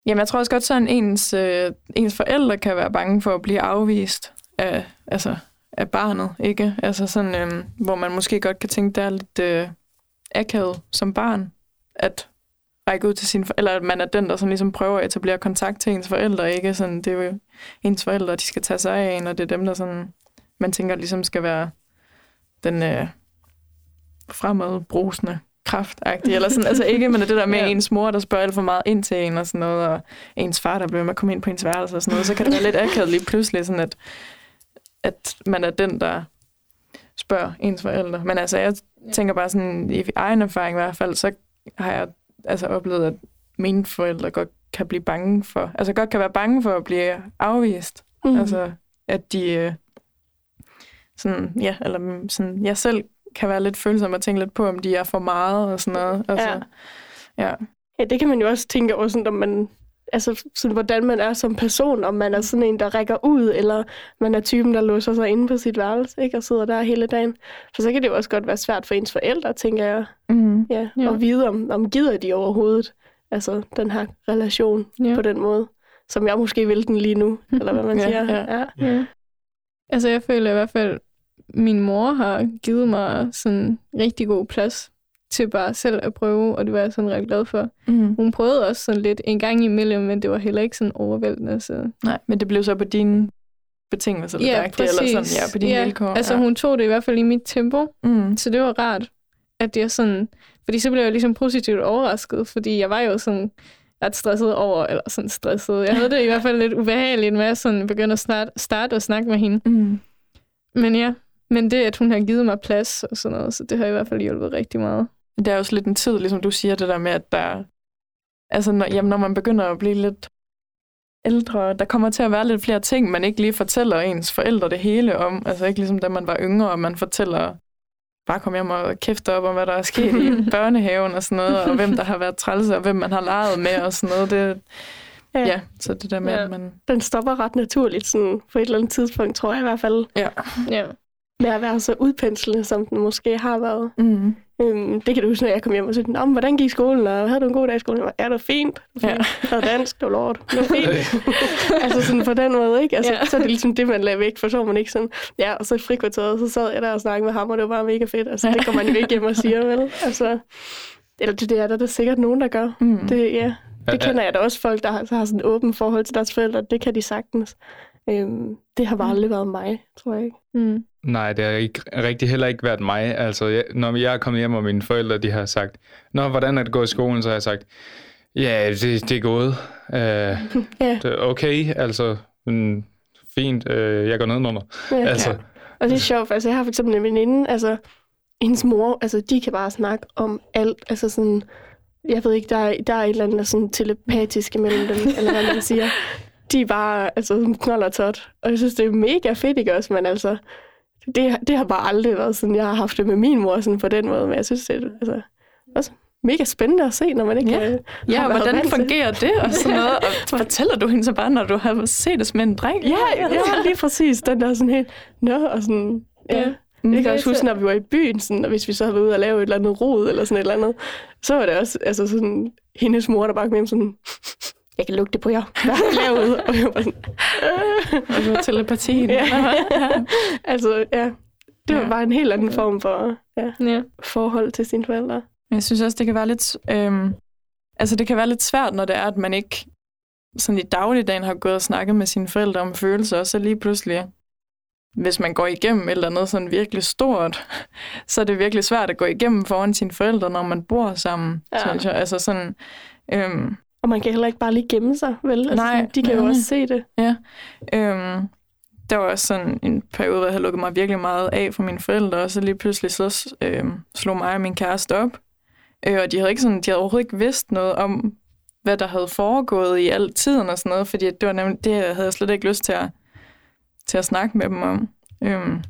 Speaker 5: jamen, jeg tror også godt, sådan ens, øh, ens forældre kan være bange for at blive afvist af, altså, af barnet, ikke? Altså sådan, øh, hvor man måske godt kan tænke, der er lidt øh, akavet som barn, at række ud til sin forældre, eller at man er den, der sådan ligesom prøver at etablere kontakt til ens forældre, ikke? Sådan, det er jo ens forældre, de skal tage sig af en, og det er dem, der sådan, man tænker ligesom skal være den, øh, fremadbrusende kraftagtig, eller sådan, altså ikke, men det der med ja. ens mor, der spørger alt for meget ind til en og sådan noget, og ens far, der bliver med at komme ind på ens værelse og sådan noget, så kan det være lidt akavet lige pludselig, sådan at, at man er den, der spørger ens forældre. Men altså, jeg tænker bare sådan, i egen erfaring i hvert fald, så har jeg altså oplevet, at mine forældre godt kan blive bange for, altså godt kan være bange for at blive afvist. Mm. Altså, at de, øh, sådan, ja, eller sådan, jeg selv kan være lidt følsom og tænke lidt på, om de er for meget og sådan noget. Altså, ja.
Speaker 3: ja. Ja, det kan man jo også tænke over, sådan, om man, altså, sådan, hvordan man er som person, om man er sådan en, der rækker ud, eller man er typen, der låser sig inde på sit værelse, ikke, og sidder der hele dagen. For så kan det jo også godt være svært for ens forældre, tænker jeg, mm. ja, ja. at vide, om, om gider de overhovedet, altså den her relation ja. på den måde, som jeg måske vil den lige nu, eller hvad man ja, siger. Ja. Ja. Ja.
Speaker 2: Altså jeg føler i hvert fald, min mor har givet mig sådan rigtig god plads til bare selv at prøve, og det var jeg sådan ret glad for. Mm. Hun prøvede også sådan lidt en gang imellem, men det var heller ikke sådan overvældende. Så.
Speaker 5: Nej, men det blev så på dine betingelser,
Speaker 2: ja, præcis. eller sådan, ja, på dine ja, vilkår. altså ja. hun tog det i hvert fald i mit tempo, mm. så det var rart, at jeg sådan, fordi så blev jeg ligesom positivt overrasket, fordi jeg var jo sådan ret stresset over, eller sådan stresset. Jeg havde det i hvert fald lidt ubehageligt med at sådan begynde at starte, starte og snakke med hende. Mm. Men ja, men det, at hun har givet mig plads og sådan noget, så det har i hvert fald hjulpet rigtig meget.
Speaker 5: Det er også lidt en tid, ligesom du siger, det der med, at der... Altså, når, jamen, når man begynder at blive lidt ældre, der kommer til at være lidt flere ting, man ikke lige fortæller ens forældre det hele om. Altså ikke ligesom da man var yngre, og man fortæller bare komme hjem og kæfte op om, hvad der er sket i børnehaven og sådan noget, og hvem der har været trælse, og hvem man har leget med og sådan noget. Det, ja. ja, så det der med, ja. at man...
Speaker 3: Den stopper ret naturligt sådan, på et eller andet tidspunkt, tror jeg i hvert fald.
Speaker 5: Ja.
Speaker 3: ja. Med at være så udpenslende, som den måske har været.
Speaker 5: Mm.
Speaker 3: Øhm, det kan du huske, når jeg kom hjem og sagde, Nå, hvordan gik skolen, og havde du en god dag i skolen? Ja, det var fint. Ja. Jeg havde dansk, det var lort. Det var fint. altså sådan på den måde, ikke? Altså, ja. Så er det ligesom det, man lader væk, for så var man ikke sådan, ja, og så i frikvarteret, så sad jeg der og snakkede med ham, og det var bare mega fedt. Altså, det kommer man jo ikke hjem og siger, vel? Altså, eller det, det er der, der er sikkert nogen, der gør. Mm. Det, ja, det kender jeg da også folk, der har, så har sådan et åbent forhold til deres forældre. Det kan de sagtens. Øhm, det har bare mm. aldrig været mig, tror jeg ikke.
Speaker 2: Mm.
Speaker 4: Nej, det har ikke, rigtig heller ikke været mig. Altså, jeg, når jeg er kommet hjem, og mine forældre de har sagt, Nå, hvordan er det gået i skolen? Så har jeg sagt, ja, det, det er gået. Uh, ja. det er okay, altså, men, fint, uh, jeg går nedenunder. Ja, altså, ja.
Speaker 3: Og det er sjovt, altså jeg har for eksempel en veninde, altså hendes mor, altså de kan bare snakke om alt, altså sådan, jeg ved ikke, der er, der er et eller andet sådan telepatisk imellem dem, eller hvad man siger. De er bare, altså, knold og tot. Og jeg synes, det er mega fedt, ikke også, men altså, det, det har bare aldrig været sådan, jeg har haft det med min mor sådan på den måde, men jeg synes, det er altså, også mega spændende at se, når man ikke
Speaker 5: ja.
Speaker 3: kan,
Speaker 5: Ja, hvordan fungerer det og sådan noget? Og fortæller du hende så bare, når du har set det med en dreng?
Speaker 3: Ja, ja, lige præcis. Den der sådan helt, nå, og sådan, ja. ja. Mm. Jeg kan også huske, når vi var i byen, sådan, og hvis vi så havde været ude og lave et eller andet rod, eller sådan et eller andet, så var det også altså sådan, hendes mor, der bare kom hjem sådan, jeg kan lugte på jer. Hvad? Og jeg var sådan,
Speaker 5: øh. og telepatien.
Speaker 3: ja, ja. Altså, ja. Det var ja. bare en helt anden form for ja, ja. forhold til sine forældre.
Speaker 5: Jeg synes også, det kan være lidt... Øhm, altså, det kan være lidt svært, når det er, at man ikke sådan i dagligdagen har gået og snakket med sine forældre om følelser, og så lige pludselig hvis man går igennem et eller andet sådan virkelig stort, så er det virkelig svært at gå igennem foran sine forældre, når man bor sammen, ja. synes jeg. Altså sådan, øhm,
Speaker 3: og man kan heller ikke bare lige gemme sig, vel? Altså, nej. De kan jo også se det.
Speaker 5: Ja. Øhm, der var også sådan en periode, hvor jeg havde lukket mig virkelig meget af for mine forældre, og så lige pludselig så øhm, slog mig og min kæreste op. Øh, og de havde, ikke sådan, de havde overhovedet ikke vidst noget om, hvad der havde foregået i al tiden og sådan noget, fordi det, var nemlig, det havde jeg slet ikke lyst til at til at snakke med dem om. Øhm,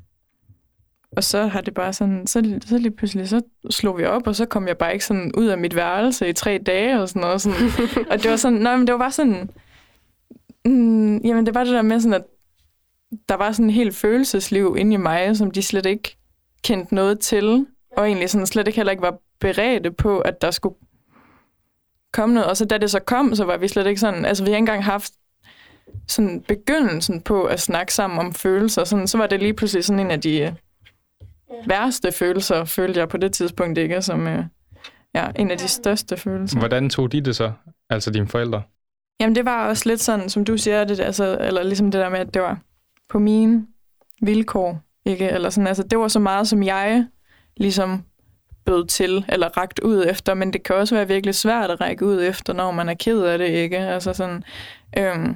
Speaker 5: og så har det bare sådan, så, så lige pludselig, så slog vi op, og så kom jeg bare ikke sådan ud af mit værelse i tre dage og sådan noget. Sådan. og det var sådan, nej, men det var bare sådan, mm, jamen det var det der med sådan, at der var sådan en helt følelsesliv inde i mig, som de slet ikke kendte noget til, og egentlig sådan slet ikke heller ikke var beredte på, at der skulle komme noget. Og så da det så kom, så var vi slet ikke sådan, altså vi har ikke engang haft sådan begyndelsen på at snakke sammen om følelser, sådan, så var det lige pludselig sådan en af de værste følelser, følte jeg på det tidspunkt ikke, som øh, ja, en af de største følelser.
Speaker 4: Hvordan tog de det så, altså dine forældre?
Speaker 5: Jamen det var også lidt sådan, som du siger, det, altså, eller ligesom det der med, at det var på mine vilkår, ikke? Eller sådan, altså, det var så meget, som jeg ligesom bød til, eller rakt ud efter, men det kan også være virkelig svært at række ud efter, når man er ked af det, ikke? Altså sådan, øhm,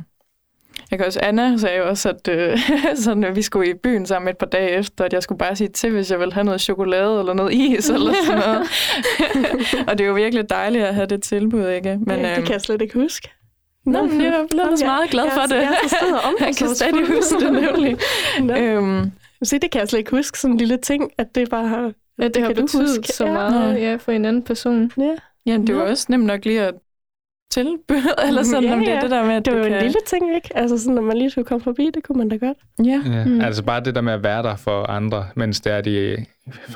Speaker 5: jeg kan også, Anna sagde jo også, at, øh, sådan, at vi skulle i byen sammen et par dage efter, at jeg skulle bare sige til, hvis jeg ville have noget chokolade eller noget is eller sådan noget. og det er jo virkelig dejligt at have det tilbud, ikke?
Speaker 3: Men, ja, det øhm, kan jeg slet ikke huske.
Speaker 5: Nå, men jeg er blevet meget glad for det. Jeg,
Speaker 3: jeg, om
Speaker 5: jeg kan stadig huske det, nemlig.
Speaker 3: øhm, Se, det kan jeg slet ikke huske, sådan en lille ting, at det bare har...
Speaker 2: Ja, det, det har betydet så meget ja. ja, for en anden person.
Speaker 3: Ja.
Speaker 5: Ja, det var også nemt nok lige at tilbud, eller sådan, ja, om det er det der med, at
Speaker 3: det var
Speaker 5: kan...
Speaker 3: en lille ting, ikke? Altså sådan, når man lige skulle komme forbi, det kunne man da godt.
Speaker 5: Ja.
Speaker 4: ja mm. Altså bare det der med at være der for andre, mens det er, de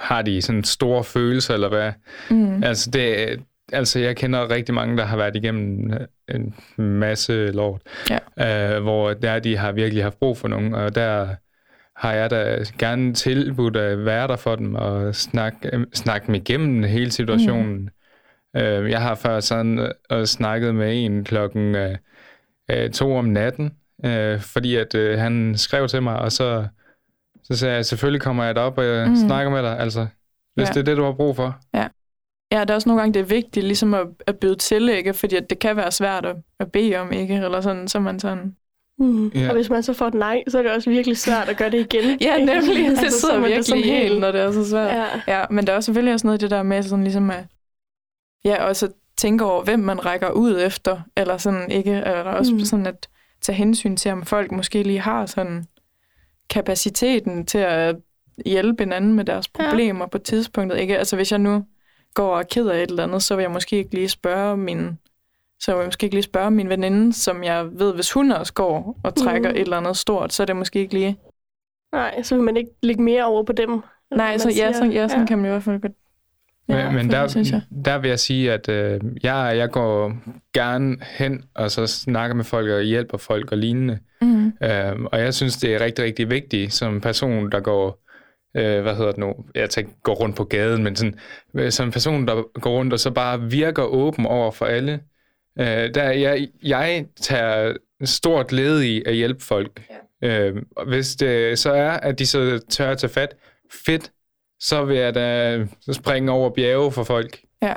Speaker 4: har de sådan store følelser, eller hvad. Mm. Altså det, altså jeg kender rigtig mange, der har været igennem en masse lort, ja. øh, hvor der de har virkelig haft brug for nogen, og der har jeg da gerne tilbudt at være der for dem og snakke, snakke dem igennem hele situationen. Mm Øh, jeg har før sådan øh, snakket med en klokken øh, øh, to om natten, øh, fordi at øh, han skrev til mig, og så, så sagde jeg, selvfølgelig kommer jeg op og mm. snakker med dig, altså, hvis ja. det er det, du har brug for.
Speaker 5: Ja. Ja, der er også nogle gange, det er vigtigt ligesom at, at byde til, ikke? fordi at det kan være svært at, at bede om, ikke? eller sådan, så man sådan...
Speaker 3: Mm. Ja. Og hvis man så får et nej, så er det også virkelig svært at gøre det igen.
Speaker 5: ja, nemlig. Altså, det sidder virkelig i helt, når det er så svært. Ja. ja. men der er også selvfølgelig også noget i det der med sådan ligesom at Ja, og så tænke over, hvem man rækker ud efter, eller sådan ikke, eller også mm. sådan at tage hensyn til, om folk måske lige har sådan kapaciteten til at hjælpe hinanden med deres problemer ja. på tidspunktet. Ikke? Altså hvis jeg nu går og keder et eller andet, så vil jeg måske ikke lige spørge min så vil jeg måske ikke lige spørge min veninde, som jeg ved, hvis hun også går og trækker mm. et eller andet stort, så er det måske ikke lige...
Speaker 3: Nej, så vil man ikke lægge mere over på dem.
Speaker 5: Nej, så, ja, så, ja, sådan ja. kan man i hvert fald godt
Speaker 4: men, men der, der vil jeg sige, at øh, jeg, jeg går gerne hen og så snakker med folk og hjælper folk og lignende. Mm. Øh, og jeg synes, det er rigtig, rigtig vigtigt som person, der går, øh, hvad hedder det nu, jeg tænker, går rundt på gaden, men sådan, øh, som person, der går rundt og så bare virker åben over for alle. Øh, der, jeg, jeg tager stort led i at hjælpe folk. Ja. Øh, hvis det så er, at de så tør at tage fat, fedt, så vil jeg da springe over bjerge for folk.
Speaker 5: Ja.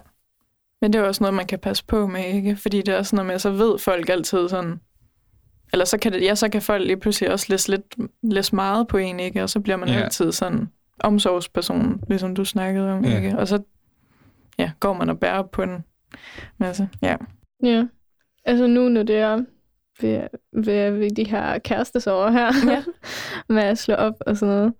Speaker 5: Men det er også noget, man kan passe på med, ikke? Fordi det er også noget med, så ved folk altid sådan... Eller så kan, det, ja, så kan folk lige pludselig også læse lidt læse meget på en, ikke? Og så bliver man ja. altid sådan omsorgsperson, ligesom du snakkede om, ja. ikke? Og så ja, går man og bærer på en masse. Ja.
Speaker 2: Ja. Altså nu, når det er ved, ved, ved de her kærestesår her, ja. med at slå op og sådan noget,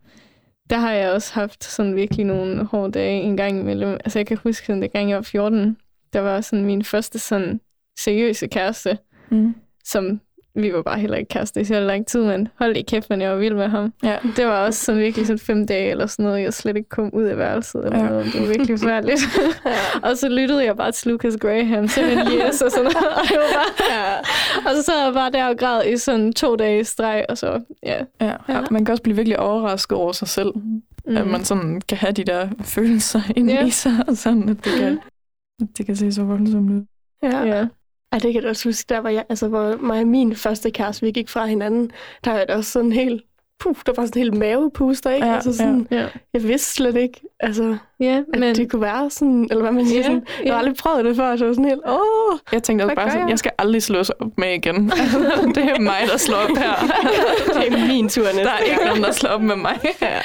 Speaker 2: der har jeg også haft sådan virkelig nogle hårde dage en gang imellem. Altså jeg kan huske, sådan, det gang jeg var 14, der var sådan min første sådan seriøse kæreste, mm. som vi var bare heller ikke kærester i så lang tid, men hold i kæft, men jeg var vild med ham. Ja. Det var også sådan virkelig sådan fem dage eller sådan noget, jeg slet ikke kom ud af værelset eller ja. noget. Det var virkelig forfærdeligt. ja. og så lyttede jeg bare til Lucas Graham, en Yes og sådan noget. Og, det var bare, ja. og så sad jeg bare der og græd i sådan to dage i streg, og så, ja.
Speaker 5: ja. ja. Man kan også blive virkelig overrasket over sig selv. Mm. At man sådan kan have de der følelser inde ja. i sig, og sådan, at det kan, at det kan se så voldsomt ud.
Speaker 3: Ja. ja. Ej, det kan jeg også huske, der var jeg, altså, hvor mig og min første kæreste, vi gik fra hinanden, der var det også sådan helt, puh, der var sådan helt mavepuster, ikke? Ja, altså sådan, ja, ja. jeg vidste slet ikke, altså, ja, men... at det kunne være sådan, eller hvad man siger, ja, sådan, jeg har aldrig prøvet det før, så var sådan helt, åh,
Speaker 5: Jeg tænkte også bare sådan, jeg? jeg skal aldrig slås op med igen. det er mig, der slår op her.
Speaker 3: det er min tur næste
Speaker 5: Der er ikke nogen, der slår op med mig. ja.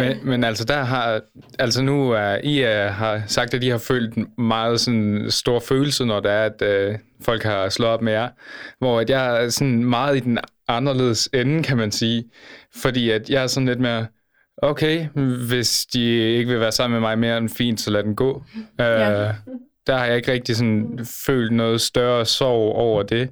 Speaker 4: Men, men altså, der har, altså nu er I uh, har sagt, at I har følt meget sådan stor følelse, når det er, at uh, folk har slået op med jer. Hvor at jeg er sådan meget i den anderledes ende, kan man sige. Fordi at jeg er sådan lidt mere, okay, hvis de ikke vil være sammen med mig mere end fint, så lad den gå. Ja. Uh, der har jeg ikke rigtig sådan følt noget større sorg over det.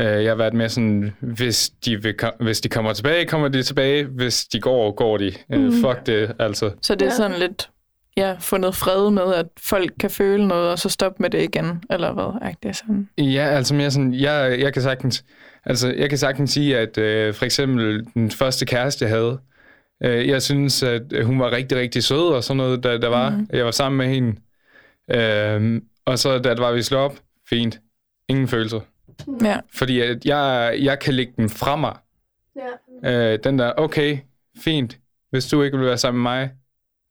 Speaker 4: Øh, jeg har været med sådan, hvis de, vil, hvis de kommer tilbage, kommer de tilbage. Hvis de går, går de. Øh, mm. Fuck det, altså.
Speaker 5: Så det er sådan lidt ja, fundet fred med, at folk kan føle noget, og så stoppe med det igen, eller hvad? Er det sådan?
Speaker 4: Ja, altså mere sådan, jeg, jeg kan sagtens, altså, jeg kan sagtens sige, at øh, for eksempel den første kæreste, jeg havde, øh, jeg synes, at hun var rigtig, rigtig sød og sådan noget, der, der var. Mm. Jeg var sammen med hende. Øh, og så da det var, vi slog op, fint. Ingen følelser. Ja. Fordi at jeg, jeg kan lægge den fra mig. Ja. Øh, den der, okay, fint. Hvis du ikke vil være sammen med mig,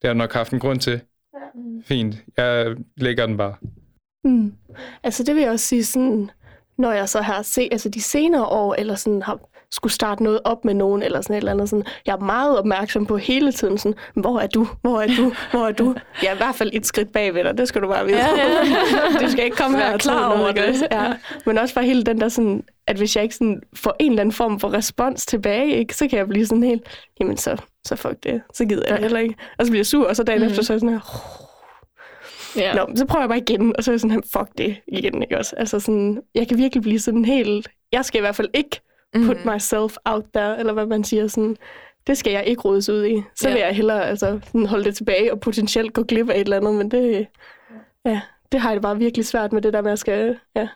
Speaker 4: det har nok haft en grund til. Ja. Fint, jeg lægger den bare.
Speaker 3: Mm. Altså det vil jeg også sige sådan, når jeg så har set, altså de senere år, eller sådan har skulle starte noget op med nogen, eller sådan et eller andet. Sådan. Jeg er meget opmærksom på hele tiden, sådan, hvor er du, hvor er du, hvor er du? Jeg er i hvert fald et skridt bagved dig, det skal du bare vide. Ja, ja. du skal ikke komme her klar over det. Ja. Men også bare hele den der sådan, at hvis jeg ikke sådan får en eller anden form for respons tilbage, ikke, så kan jeg blive sådan helt, jamen så, så fuck det, så gider jeg heller ikke. Og så bliver jeg sur, og så dagen mm. efter, så er jeg sådan her, Ja. Nå, så prøver jeg bare igen, og så er jeg sådan, fuck det igen, ikke også? Altså sådan, jeg kan virkelig blive sådan helt, jeg skal i hvert fald ikke put mm. myself out there, eller hvad man siger, sådan, det skal jeg ikke rodes ud i. Så vil jeg hellere altså, sådan holde det tilbage og potentielt gå glip af et eller andet, men det, ja, det har jeg bare virkelig svært med det der med at skal ja,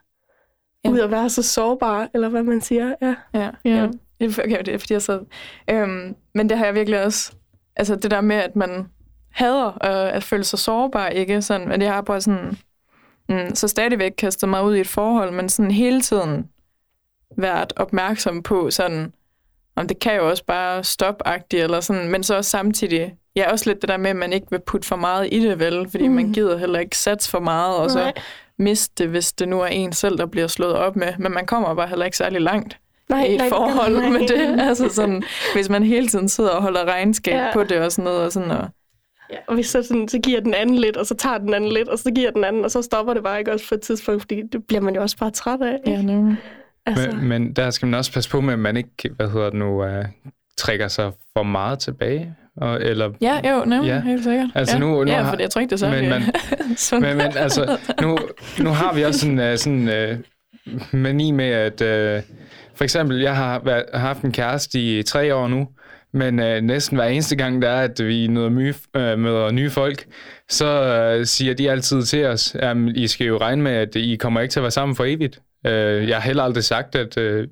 Speaker 3: ja. ud og være så sårbar, eller hvad man siger. Ja,
Speaker 5: ja. ja. Okay, det er fordi jeg så... Øhm, men det har jeg virkelig også... Altså det der med, at man hader øh, at føle sig sårbar, ikke? Sådan, men jeg har bare sådan... Mm, så stadigvæk kastet mig ud i et forhold, men sådan hele tiden været opmærksom på sådan, om det kan jo også bare stoppe eller sådan, men så også samtidig, ja, også lidt det der med, at man ikke vil putte for meget i det, vel, fordi mm. man gider heller ikke satse for meget, og så miste det, hvis det nu er en selv, der bliver slået op med, men man kommer bare heller ikke særlig langt nej, i et nej, forhold nej. med det. Altså sådan, hvis man hele tiden sidder og holder regnskab ja. på det og sådan noget, og sådan, og
Speaker 3: Ja, og hvis så, sådan, så giver den anden lidt, og så tager den anden lidt, og så giver den anden, og så stopper det bare ikke også på et tidspunkt, fordi det bliver man jo også bare træt af. Ikke?
Speaker 5: Ja, nu.
Speaker 4: Altså. Men, men der skal man også passe på med, at man ikke, hvad hedder det nu, uh, trækker sig for meget tilbage. Og, eller,
Speaker 5: ja, jo, no, ja. helt sikkert.
Speaker 4: Altså ja. nu, nu
Speaker 5: ja, for det, jeg tror ikke, det er
Speaker 4: men, men, men, men altså, nu, nu har vi også en sådan, uh, mani med, at uh, for eksempel, jeg har været, haft en kæreste i tre år nu, men uh, næsten hver eneste gang, der er, at vi møder, my, uh, møder nye folk, så uh, siger de altid til os, at I skal jo regne med, at I kommer ikke til at være sammen for evigt. Uh, jeg har heller aldrig sagt, at, uh,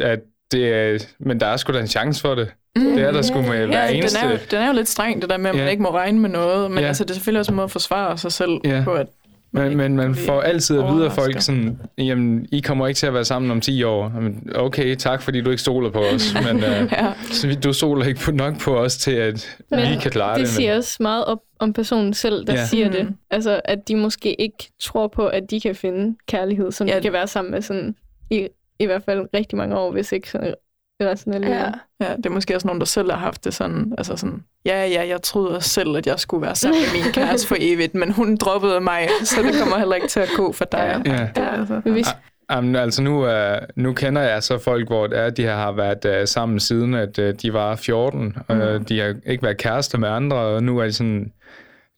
Speaker 4: at det er, men der er sgu da en chance for det. Mm, det er der sgu med ja, hver ja, eneste...
Speaker 5: Den er, jo, den er jo lidt streng, det der med, at man ikke må regne med noget, men ja. altså, det er selvfølgelig også en måde at forsvare sig selv ja. på, at
Speaker 4: men, men man får altid at vide af folk sådan, jamen, I kommer ikke til at være sammen om 10 år. Okay, tak fordi du ikke stoler på os, men uh, ja. så du stoler ikke på, nok på os til, at men vi kan klare det.
Speaker 2: Det siger men... også meget op om personen selv, der ja. siger mm. det. Altså, at de måske ikke tror på, at de kan finde kærlighed, som ja. de kan være sammen med sådan i, i hvert fald rigtig mange år, hvis ikke sådan livet.
Speaker 5: Ja. ja, det er måske også nogen, der selv har haft det sådan, altså sådan, ja, ja, jeg troede også selv, at jeg skulle være sammen med min kæreste for evigt, men hun droppede mig, så det kommer heller ikke til at gå for dig. Ja. Ja.
Speaker 4: Ja, altså. Hvis... Jamen, altså nu, uh, nu kender jeg så folk, hvor det er, de har været uh, sammen siden, at uh, de var 14. Mm. Uh, de har ikke været kærester med andre, og nu er de sådan,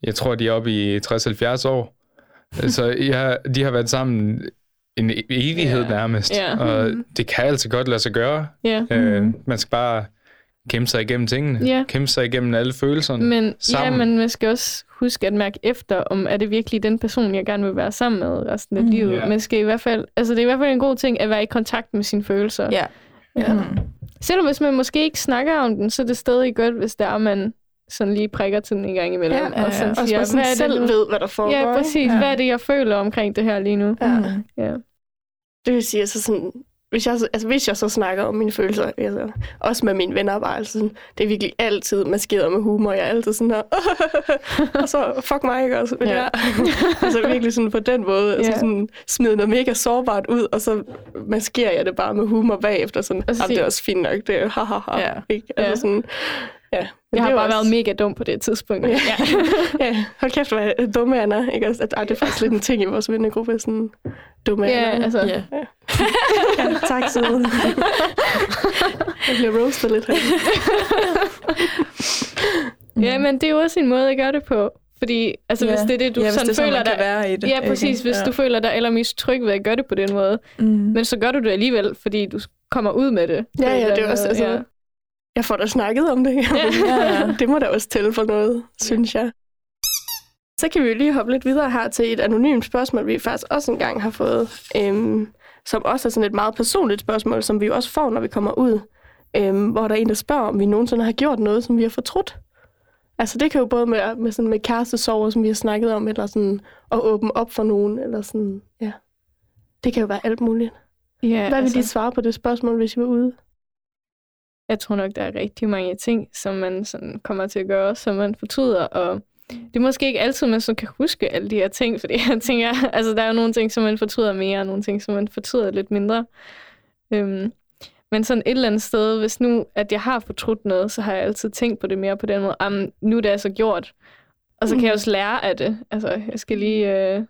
Speaker 4: jeg tror, de er oppe i 60-70 år. så ja, de har været sammen en evighed yeah. nærmest. Yeah. Og mm-hmm. det kan altså godt lade sig gøre. Yeah. Øh, mm-hmm. man skal bare kæmpe sig igennem tingene. Yeah. Kæmpe sig igennem alle følelserne
Speaker 2: men,
Speaker 4: sammen.
Speaker 2: Ja, men man skal også huske at mærke efter, om er det virkelig den person, jeg gerne vil være sammen med resten af mm. livet. Yeah. Man skal i hvert fald, altså det er i hvert fald en god ting at være i kontakt med sine følelser.
Speaker 5: Yeah. Ja. Mm.
Speaker 2: Selvom hvis man måske ikke snakker om den, så er det stadig godt, hvis der er, man sådan lige prikker til den en gang imellem.
Speaker 3: Ja, og sådan siger, hvad er det, selv ved, hvad der foregår.
Speaker 2: Ja, præcis. Ja. Hvad er det, jeg føler omkring det her lige nu? Ja. Mm. ja.
Speaker 3: Det vil sige, altså sådan, hvis jeg, altså hvis jeg så snakker om mine følelser, altså, også med mine venner, bare altså sådan, det er virkelig altid maskeret med humor. Jeg er altid sådan her, og så fuck mig, ikke også? Men ja. altså virkelig sådan på den måde, altså ja. sådan smide noget mega sårbart ud, og så maskerer jeg det bare med humor bagefter. Sådan, altså, det er også fint nok, det er ha, ha, ha. Ja. Ikke? Altså ja. sådan,
Speaker 2: Ja, jeg har bare også... været mega dum på det tidspunkt. Ja,
Speaker 3: ja. ja. hold kæft, hvor dumme Anna. Ikke? Altså, det er faktisk lidt en ting i vores vennegruppe, sådan dumme
Speaker 2: ja,
Speaker 3: Anna.
Speaker 2: Altså, ja.
Speaker 3: ja. ja tak, Søde. jeg bliver roastet lidt her.
Speaker 2: ja, men det er jo også en måde at gøre det på. Fordi altså, ja. hvis det er det, du ja, sådan det føler dig...
Speaker 5: være i det.
Speaker 2: Ja, præcis. Hvis ja. du føler dig allermest tryg ved at gøre det på den måde. Mm. Men så gør du det alligevel, fordi du kommer ud med det.
Speaker 3: Ja, ja, det er også... Altså, ja. Jeg får da snakket om det. Ja. ja. det må da også tælle for noget, synes jeg. Så kan vi jo lige hoppe lidt videre her til et anonymt spørgsmål, vi faktisk også engang har fået, øhm, som også er sådan et meget personligt spørgsmål, som vi jo også får, når vi kommer ud, øhm, hvor der er en, der spørger, om vi nogensinde har gjort noget, som vi har fortrudt. Altså det kan jo både med, med, sådan med kærestesover, som vi har snakket om, eller sådan at åbne op for nogen, eller sådan, ja. Det kan jo være alt muligt. Ja, Hvad vil altså... de svare på det spørgsmål, hvis I var ude?
Speaker 2: Jeg tror nok, der er rigtig mange ting, som man sådan kommer til at gøre, som man fortryder, og det er måske ikke altid, man så kan huske alle de her ting, fordi jeg tænker, altså der er jo nogle ting, som man fortryder mere, og nogle ting, som man fortryder lidt mindre. Øhm, men sådan et eller andet sted, hvis nu, at jeg har fortrudt noget, så har jeg altid tænkt på det mere på den måde, am, nu er det altså gjort, og så kan jeg også lære af det. Altså, jeg skal lige øh,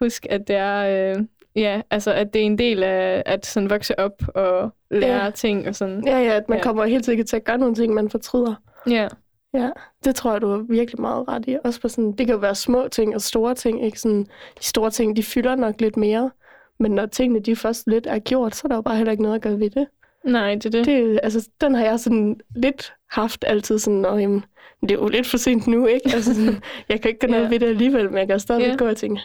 Speaker 2: huske, at det er, øh, ja, altså, at det er en del af at sådan vokse op og lære ja. ting og sådan.
Speaker 3: Ja, ja, at man ja. kommer helt sikkert til at gøre nogle ting, man fortryder.
Speaker 2: Ja.
Speaker 3: Ja, det tror jeg, du har virkelig meget ret i. Også på sådan, det kan jo være små ting og store ting. Ikke? Sådan, de store ting, de fylder nok lidt mere. Men når tingene de først lidt er gjort, så er der jo bare heller ikke noget at gøre ved det.
Speaker 2: Nej, det er det.
Speaker 3: det altså, den har jeg sådan lidt haft altid sådan, og jamen, det er jo lidt for sent nu, ikke? Altså, sådan, jeg kan ikke gøre noget ja. ved det alligevel, men jeg kan stadig ja. gå og tænke,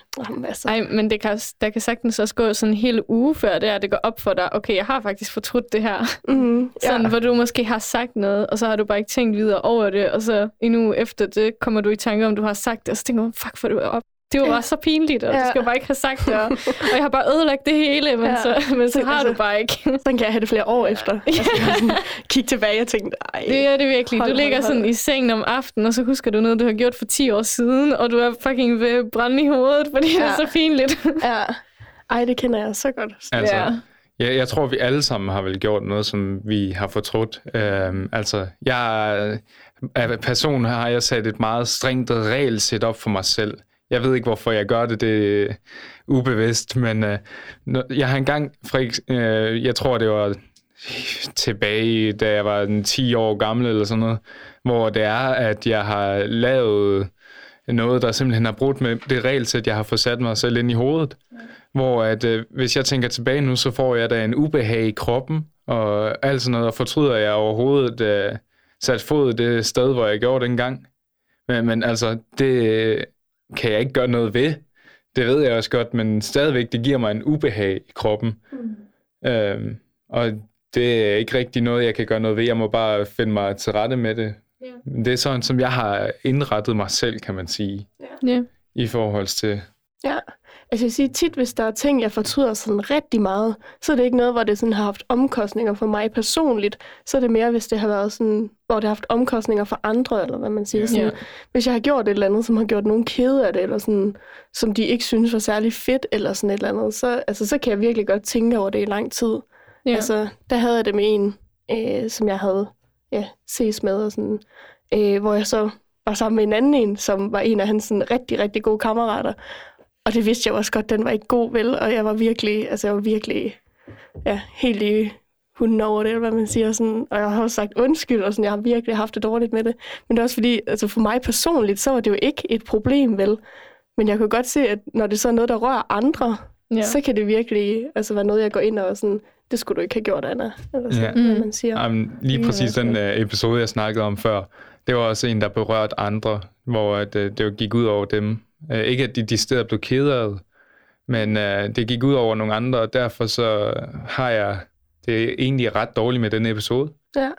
Speaker 2: altså. Ej, men det kan, der kan sagtens også gå sådan en hel uge før det er, det går op for dig, okay, jeg har faktisk fortrudt det her. Mm, sådan, ja. hvor du måske har sagt noget, og så har du bare ikke tænkt videre over det, og så endnu efter det kommer du i tanke om, du har sagt det, og så tænker du, fuck, for du op det var bare så pinligt, og ja. du skal bare ikke have sagt det. Og, og jeg har bare ødelagt det hele, men, ja. så, men så har altså, du bare ikke.
Speaker 3: Sådan kan jeg have det flere år efter. Ja. Altså, sådan, kigge tilbage og tænke, ej.
Speaker 2: Det er det virkelig. Hold, du ligger hold, hold. sådan i sengen om aftenen, og så husker du noget, du har gjort for 10 år siden, og du er fucking ved brænde i hovedet, fordi ja. det er så pinligt.
Speaker 3: Ja. Ej, det kender jeg så godt.
Speaker 4: Altså, ja. Ja, jeg tror, vi alle sammen har vel gjort noget, som vi har fortrudt. Øhm, altså, jeg af person har jeg sat et meget strengt regelsæt op for mig selv. Jeg ved ikke, hvorfor jeg gør det, det er ubevidst, men øh, jeg har engang, fra, øh, jeg tror, det var tilbage, da jeg var 10 år gammel eller sådan noget, hvor det er, at jeg har lavet noget, der simpelthen har brudt med det regelsæt, jeg har fået sat mig selv ind i hovedet. Hvor at, øh, hvis jeg tænker tilbage nu, så får jeg da en ubehag i kroppen, og alt sådan noget, og fortryder jeg overhovedet øh, sat fod det sted, hvor jeg gjorde dengang. Men, men altså, det kan jeg ikke gøre noget ved. Det ved jeg også godt, men stadigvæk, det giver mig en ubehag i kroppen. Mm. Øhm, og det er ikke rigtig noget, jeg kan gøre noget ved. Jeg må bare finde mig til rette med det. Yeah. Det er sådan, som jeg har indrettet mig selv, kan man sige. Yeah. I forhold til...
Speaker 3: Ja, altså jeg siger tit, hvis der er ting, jeg fortryder sådan rigtig meget, så er det ikke noget, hvor det sådan har haft omkostninger for mig personligt. Så er det mere, hvis det har været sådan, hvor det har haft omkostninger for andre, eller hvad man siger. Sådan, yeah. Hvis jeg har gjort et eller andet, som har gjort nogen kede af det, eller sådan, som de ikke synes var særlig fedt, eller sådan et eller andet, så, altså, så kan jeg virkelig godt tænke over det i lang tid. Yeah. Altså, der havde jeg det med en, øh, som jeg havde ja, ses med, og sådan, øh, hvor jeg så var sammen med en anden en, som var en af hans sådan, rigtig, rigtig gode kammerater. Og det vidste jeg også godt, den var ikke god, vel? Og jeg var virkelig, altså jeg var virkelig, ja, helt i hunden over det, eller hvad man siger. Sådan, og jeg har også sagt undskyld, og sådan, jeg har virkelig haft det dårligt med det. Men det er også fordi, altså for mig personligt, så var det jo ikke et problem, vel? Men jeg kunne godt se, at når det så er noget, der rører andre, ja. så kan det virkelig altså, være noget, jeg går ind og sådan, det skulle du ikke have gjort, Anna. Eller sådan, ja. man siger.
Speaker 4: Jamen, lige præcis den uh, episode, jeg snakkede om før, det var også en, der berørte andre, hvor at, uh, det gik ud over dem. Uh, ikke at de de steder blev kede men uh, det gik ud over nogle andre, og derfor så har jeg det egentlig ret dårligt med den episode.
Speaker 3: Ja,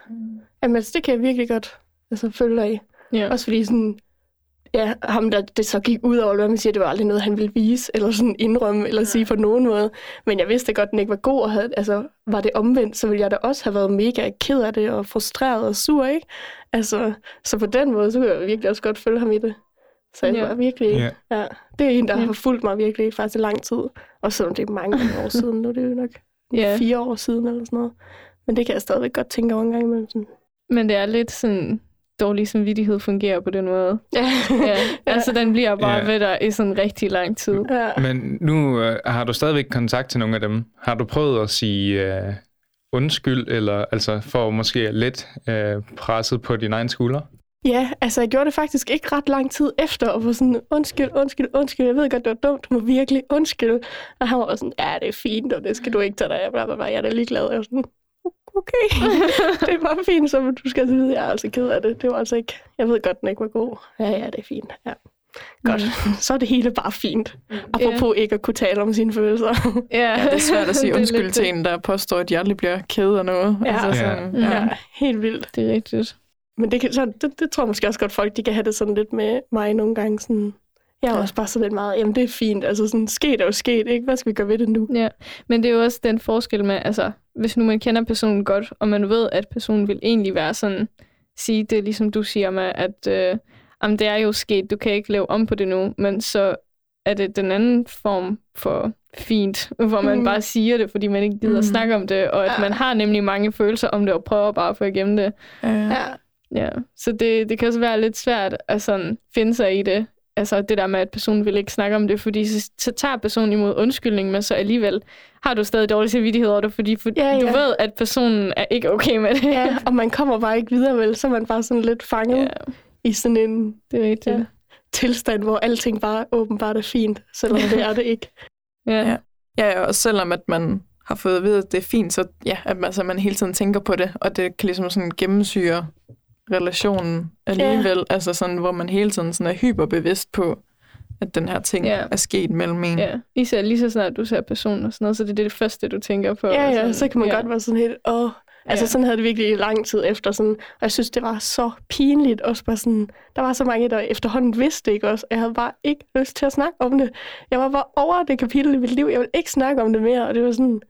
Speaker 3: Jamen, altså, det kan jeg virkelig godt altså, følge dig i. Ja. Også fordi sådan, ja, ham der det så gik ud over, hvad man siger, det var aldrig noget, han ville vise, eller sådan indrømme, eller sige på nogen måde. Men jeg vidste godt, at den ikke var god, og havde, altså, var det omvendt, så ville jeg da også have været mega ked af det, og frustreret og sur, ikke? Altså, så på den måde, så kunne jeg virkelig også godt følge ham i det. Så jeg ja. var virkelig, ja. ja. Det er en, der ja. har fulgt mig virkelig faktisk lang tid. Og selvom det er mange år siden, nu er det jo nok ja. fire år siden eller sådan noget. Men det kan jeg stadigvæk godt tænke over en gang imellem. Sådan.
Speaker 2: Men det er lidt sådan, dårlig samvittighed fungerer på den måde. Ja. ja. Altså, den bliver bare ja. ved dig i sådan rigtig lang tid. Ja.
Speaker 4: Men nu uh, har du stadigvæk kontakt til nogle af dem. Har du prøvet at sige uh, undskyld, eller altså for måske lidt uh, presset på dine egne skuldre?
Speaker 3: Ja, altså jeg gjorde det faktisk ikke ret lang tid efter, og var sådan, undskyld, undskyld, undskyld, jeg ved godt, det var dumt, du må virkelig undskyld. Og han var sådan, ja, det er fint, og det skal du ikke tage dig af, bla, bla, bla. jeg er da ligeglad. Jeg var sådan, okay, det var fint, så du skal vide, jeg er altså ked af det. Det var altså ikke, jeg ved godt, den ikke var god. Ja, ja, det er fint, ja. Godt, mm. så er det hele bare fint. Apropos yeah. ikke at kunne tale om sine følelser.
Speaker 5: Yeah. ja, det er svært at sige undskyld til en, der påstår, at de aldrig bliver ked af noget.
Speaker 3: Ja, altså, sådan, ja. ja. helt vildt.
Speaker 2: Det er rigtigt.
Speaker 3: Men det, kan, så, det, det tror jeg måske også godt, folk de kan have det sådan lidt med mig nogle gange. Sådan, jeg er ja. også bare sådan lidt meget, jamen det er fint, altså sådan, sket er jo sket, ikke? Hvad skal vi gøre ved det nu?
Speaker 2: Ja, men det er jo også den forskel med, altså, hvis nu man kender personen godt, og man ved, at personen vil egentlig være sådan, sige det, ligesom du siger med, at øh, jamen, det er jo sket, du kan ikke lave om på det nu, men så er det den anden form for fint, hvor man mm. bare siger det, fordi man ikke gider mm. snakke om det, og at ja. man har nemlig mange følelser om det, og prøver bare at få igennem det. Ja. ja. Så det, det kan også være lidt svært at sådan finde sig i det, altså det der med, at personen vil ikke snakke om det, fordi så, så tager personen imod undskyldning, men så alligevel har du stadig dårlig samvittighed over det, fordi for, ja, ja. du ved, at personen er ikke okay med det.
Speaker 3: Ja, og man kommer bare ikke videre, vel? Så er man bare sådan lidt fanget ja. i sådan en
Speaker 2: det er rigtigt. Ja,
Speaker 3: tilstand, hvor alting bare åbenbart er fint, selvom det er det ikke.
Speaker 5: Ja. ja. Ja, og selvom at man har fået at vide, at det er fint, så ja, at man, altså, man hele tiden tænker på det, og det kan ligesom sådan gennemsyre relationen alligevel. Ja. Altså sådan, hvor man hele tiden sådan er hyperbevidst på, at den her ting ja. er sket mellem en.
Speaker 2: Ja, især lige så snart du ser personen og sådan noget, så det er det første, du tænker på.
Speaker 3: Ja, ja,
Speaker 2: sådan,
Speaker 3: så kan man ja. godt være sådan helt, åh, Altså ja. sådan havde det virkelig i lang tid efter. Sådan, og jeg synes, det var så pinligt. Også bare sådan, der var så mange, der efterhånden vidste ikke også. Jeg havde bare ikke lyst til at snakke om det. Jeg var bare over det kapitel i mit liv. Jeg ville ikke snakke om det mere. Og det var sådan,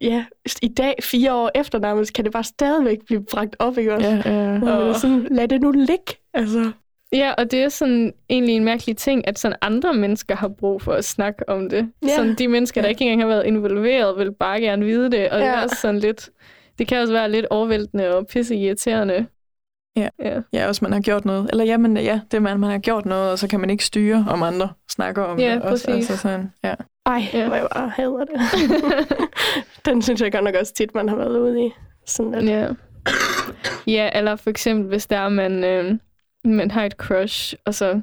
Speaker 3: ja, i dag, fire år efter nærmest, kan det bare stadigvæk blive bragt op, ikke også? Ja, ja. Og sådan, lad det nu ligge, altså.
Speaker 2: Ja, og det er sådan egentlig en mærkelig ting, at sådan andre mennesker har brug for at snakke om det. Ja. Sådan de mennesker, der ikke engang har været involveret, vil bare gerne vide det, og ja. det er også sådan lidt, det kan også være lidt overvældende og pisse irriterende.
Speaker 5: Ja. ja. ja, også man har gjort noget. Eller jamen, ja, det man, man har gjort noget, og så kan man ikke styre, om andre snakker om
Speaker 2: ja,
Speaker 5: det.
Speaker 2: Præcis.
Speaker 5: Også, altså sådan, ja.
Speaker 3: Ej, ja. hvor jeg bare hader det. Den synes jeg godt nok også tit, man har været ude i. Sådan at...
Speaker 2: Ja. ja, eller for eksempel, hvis der er, man, øh, man har et crush, og så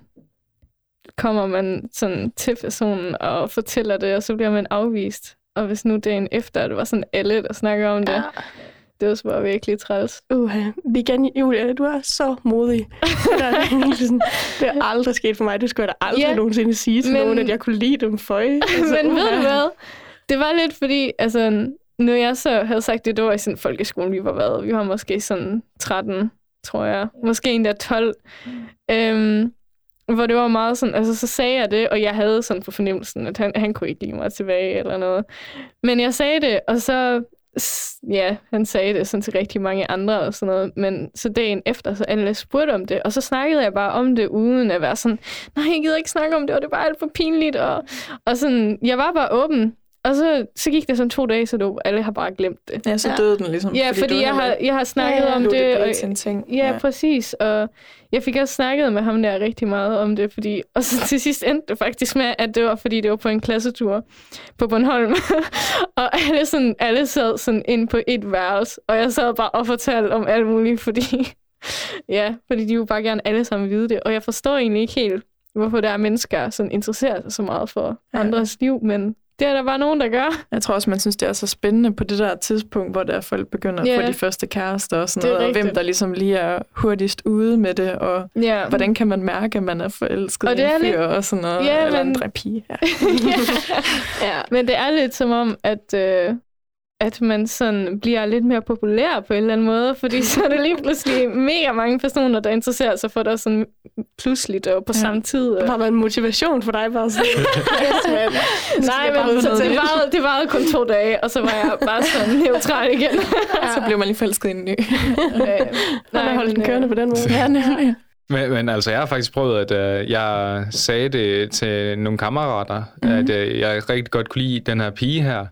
Speaker 2: kommer man sådan til personen og fortæller det, og så bliver man afvist. Og hvis nu dagen efter, det var sådan alle, der snakker om det, ja. Det var bare virkelig træls.
Speaker 3: Uha, igen, Julia, du er så modig. det, er sådan, det er aldrig sket for mig. Det skulle jeg da aldrig ja, nogensinde sige til men, nogen, at jeg kunne lide dem for.
Speaker 2: Altså, men ved du hvad? Det var lidt fordi, altså, nu jeg så havde sagt det, det var i sådan folkeskolen, vi var været. Vi var måske sådan 13, tror jeg. Måske endda 12. Øhm, hvor det var meget sådan, altså så sagde jeg det, og jeg havde sådan på fornemmelsen, at han, han kunne ikke lide mig tilbage eller noget. Men jeg sagde det, og så, ja, han sagde det sådan til rigtig mange andre og sådan noget, men så dagen efter, så alle spurgte om det, og så snakkede jeg bare om det, uden at være sådan, nej, jeg gider ikke snakke om det, og det er bare alt for pinligt, og, og sådan, jeg var bare åben, og så, så gik det sådan to dage, så du, alle har bare glemt det.
Speaker 5: Ja, så døde den ligesom.
Speaker 2: Ja, fordi, fordi jeg, har, jeg har snakket ja, ja. om det.
Speaker 5: det
Speaker 2: og,
Speaker 5: en ting.
Speaker 2: Ja, ja, præcis. Og jeg fik også snakket med ham der rigtig meget om det, fordi, og så til sidst endte det faktisk med, at det var, fordi det var på en klassetur på Bornholm. og alle, sådan, alle sad sådan ind på et værelse, og jeg sad bare og fortalte om alt muligt, fordi, ja, fordi de jo bare gerne alle sammen vide det. Og jeg forstår egentlig ikke helt, hvorfor der er mennesker, som interesserer sig så meget for ja. andres liv, men det er der bare nogen, der gør.
Speaker 5: Jeg tror også, man synes, det er så spændende på det der tidspunkt, hvor der folk begynder yeah. at få de første kærester og sådan noget, og hvem der ligesom lige er hurtigst ude med det, og yeah. hvordan kan man mærke, at man er forelsket og det i en fyr lidt... og sådan noget, yeah, eller men... en pige. Ja.
Speaker 2: ja. Men det er lidt som om, at... Øh at man sådan bliver lidt mere populær på en eller anden måde, fordi så er det lige pludselig mega mange personer, der interesserer sig for dig sådan pludseligt og på ja. samme tid.
Speaker 3: Og... Var der en motivation for dig bare sådan? yes,
Speaker 2: man. Nej, men så, det, varede, det varede kun to dage, og så var jeg bare sådan neutral igen.
Speaker 5: ja. Så blev man lige forelsket i en ny.
Speaker 3: okay. Nej, man holdt den kørende på den måde. Ja,
Speaker 4: nej. Men, men altså, jeg har faktisk prøvet, at uh, jeg sagde det til nogle kammerater, mm-hmm. at uh, jeg rigtig godt kunne lide den her pige her.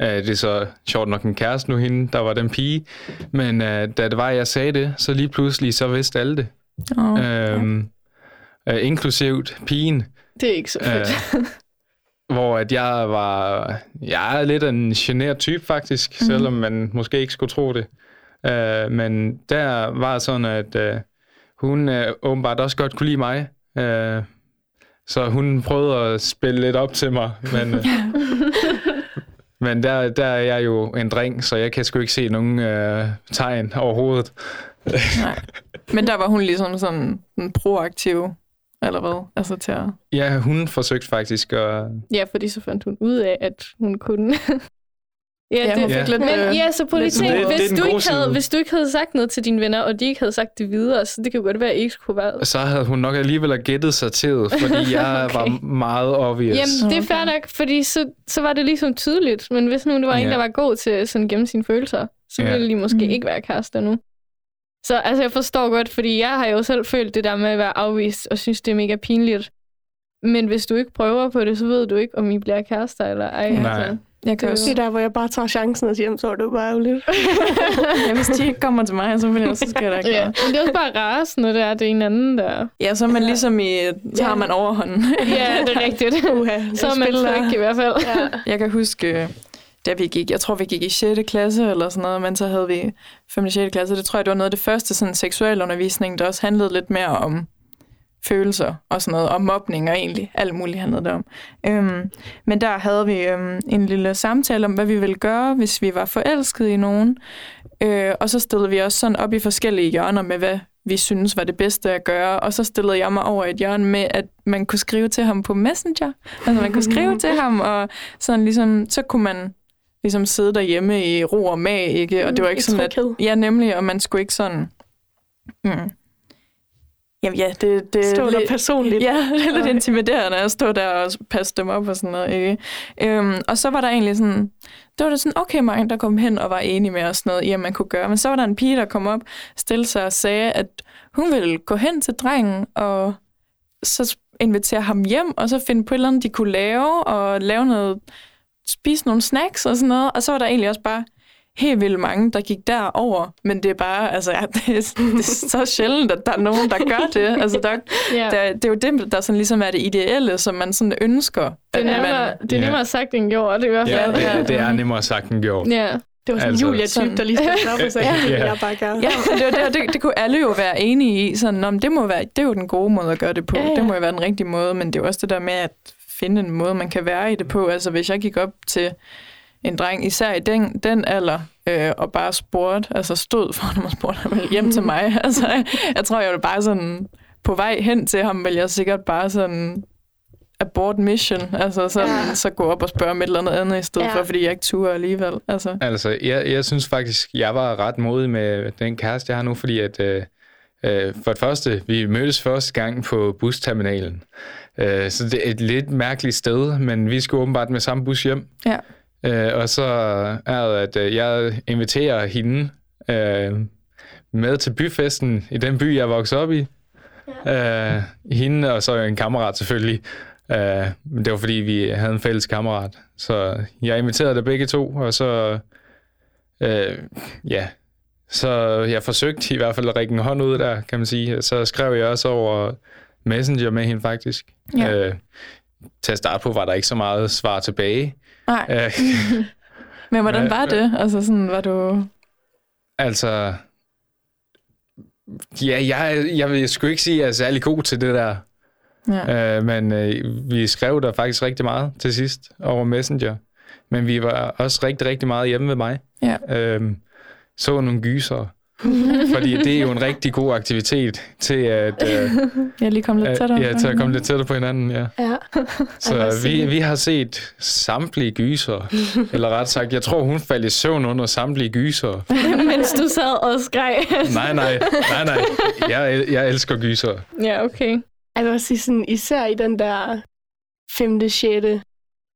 Speaker 4: Uh, det er så sjovt nok en kæreste nu hende, der var den pige. Men uh, da det var, jeg sagde det, så lige pludselig, så vidste alle det. Oh, uh, ja. uh, inklusivt pigen.
Speaker 2: Det er ikke så fedt. Uh,
Speaker 4: hvor at jeg var... Jeg er lidt en generet type, faktisk, mm. selvom man måske ikke skulle tro det. Uh, men der var sådan, at uh, hun uh, åbenbart også godt kunne lide mig. Uh, så hun prøvede at spille lidt op til mig, men... Uh, Men der, der er jeg jo en dreng, så jeg kan sgu ikke se nogen øh, tegn overhovedet.
Speaker 5: Nej. Men der var hun ligesom sådan en proaktiv, eller hvad? Altså til at...
Speaker 4: Ja, hun forsøgte faktisk at...
Speaker 2: Ja, fordi så fandt hun ud af, at hun kunne Ja, ja, det,
Speaker 5: fik lidt,
Speaker 2: men øh, ja, så politik, det, hvis, det du ikke havde, hvis du ikke havde sagt noget til dine venner, og de ikke havde sagt det videre, så det kan jo godt være, at I ikke skulle være...
Speaker 4: Så havde hun nok alligevel gættet sig til, fordi jeg okay. var meget obvious.
Speaker 2: Jamen, det er fair nok, fordi så, så var det ligesom tydeligt, men hvis nu det var ja. en, der var god til sådan gemme sine følelser, så ja. ville de måske mm. ikke være kærester nu. Så altså, jeg forstår godt, fordi jeg har jo selv følt det der med at være afvist, og synes, det er mega pinligt. Men hvis du ikke prøver på det, så ved du ikke, om I bliver kærester eller ej.
Speaker 4: Nej. Altså.
Speaker 3: Jeg kan det også. Det er der, hvor jeg bare tager chancen og siger, så er det bare lidt.
Speaker 5: ja, hvis de ikke kommer til mig, så, jeg, så skal jeg da ikke
Speaker 2: ja. Men det er også bare ras, når det er det en anden, der...
Speaker 5: Ja, så er man ligesom i... Så har man overhånden.
Speaker 2: ja, det er rigtigt. Uh, så er man tryg i hvert fald. Ja.
Speaker 5: Jeg kan huske, da vi gik, jeg tror, vi gik i 6. klasse eller sådan noget, men så havde vi 5. og 6. klasse. Det tror jeg, det var noget af det første sådan, seksualundervisning, der også handlede lidt mere om følelser og sådan noget, og mobning og egentlig alt muligt handlede det om. Øhm, men der havde vi øhm, en lille samtale om, hvad vi ville gøre, hvis vi var forelsket i nogen. Øh, og så stillede vi os sådan op i forskellige hjørner med, hvad vi synes var det bedste at gøre. Og så stillede jeg mig over et hjørne med, at man kunne skrive til ham på Messenger. Altså man kunne skrive til ham, og sådan ligesom, så kunne man ligesom sidde derhjemme i ro og mag, ikke? Og det var ikke sådan, at... Ja, nemlig, og man skulle ikke sådan... Mm, Jamen ja, det, det
Speaker 3: Stå der personligt.
Speaker 5: Ja, det er lidt okay. intimiderende at stå der og passe dem op og sådan noget. Ikke? Øhm, og så var der egentlig sådan, det var det sådan, okay, mange der kom hen og var enige med os sådan noget, i at man kunne gøre. Men så var der en pige, der kom op, stillede sig og sagde, at hun ville gå hen til drengen og så invitere ham hjem, og så finde på et eller andet, de kunne lave, og lave noget, spise nogle snacks og sådan noget. Og så var der egentlig også bare helt vildt mange, der gik derover, men det er bare, altså, ja, det, er, det er så sjældent, at der er nogen, der gør det. Altså, der, yeah. der, det er jo det, der sådan ligesom er det ideelle, som man sådan ønsker. Det
Speaker 2: er nemmere, man, det er nemmere yeah. sagt end gjort, det er i hvert
Speaker 4: fald. Ja, det, det er nemmere sagt end gjort.
Speaker 2: Ja.
Speaker 3: Det var sådan altså, en Julia-type, der lige skal op og sagde, ja. jeg bare gøre.
Speaker 5: Ja, det, det, det, det kunne alle jo være enige i. Sådan, om det, må være, det er jo den gode måde at gøre det på. Ja, ja. Det må jo være den rigtige måde, men det er jo også det der med at finde en måde, man kan være i det på. Altså hvis jeg gik op til en dreng, især i den, den alder, øh, og bare spurgte, altså stod for ham og spurgte ham hjem til mig. altså, jeg tror, jeg var bare sådan, på vej hen til ham, vil jeg sikkert bare sådan abort mission, altså så, ja. så gå op og spørge om et eller andet andet i stedet ja. for, fordi jeg ikke turde alligevel. Altså,
Speaker 4: altså jeg, jeg synes faktisk, jeg var ret modig med den kæreste, jeg har nu, fordi at øh, øh, for det første, vi mødtes første gang på busterminalen, øh, så det er et lidt mærkeligt sted, men vi skulle åbenbart med samme bus hjem.
Speaker 5: Ja.
Speaker 4: Øh, og så er det, at øh, jeg inviterer hende øh, med til byfesten i den by, jeg voksede op i. Ja. Øh, hende og så en kammerat selvfølgelig. Øh, men det var fordi, vi havde en fælles kammerat. Så jeg inviterede der begge to, og så... Øh, ja, så jeg forsøgte i hvert fald at række en hånd ud der, kan man sige. Så skrev jeg også over Messenger med hende faktisk. Ja. Øh, til at starte på var der ikke så meget svar tilbage.
Speaker 5: Nej. Øh, Men hvordan var det? Altså sådan, var du...
Speaker 4: Altså... Ja, jeg, jeg vil sgu ikke sige, at jeg er særlig god til det der. Ja. Øh, men øh, vi skrev der faktisk rigtig meget til sidst over Messenger. Men vi var også rigtig, rigtig meget hjemme ved mig.
Speaker 5: Ja.
Speaker 4: Øh, så nogle gyser Fordi det er jo en rigtig god aktivitet til at... Øh,
Speaker 5: jeg lige komme lidt tættere.
Speaker 4: Ja, til at komme lidt tættere på hinanden, ja.
Speaker 3: ja.
Speaker 4: Så vi, vi har set samtlige gyser. eller ret sagt, jeg tror, hun faldt i søvn under samtlige gyser.
Speaker 2: Mens du sad og skreg.
Speaker 4: nej, nej, nej, nej. Jeg, jeg elsker gyser.
Speaker 2: Ja, okay.
Speaker 3: Jeg vil også sige sådan, især i den der femte, sjette,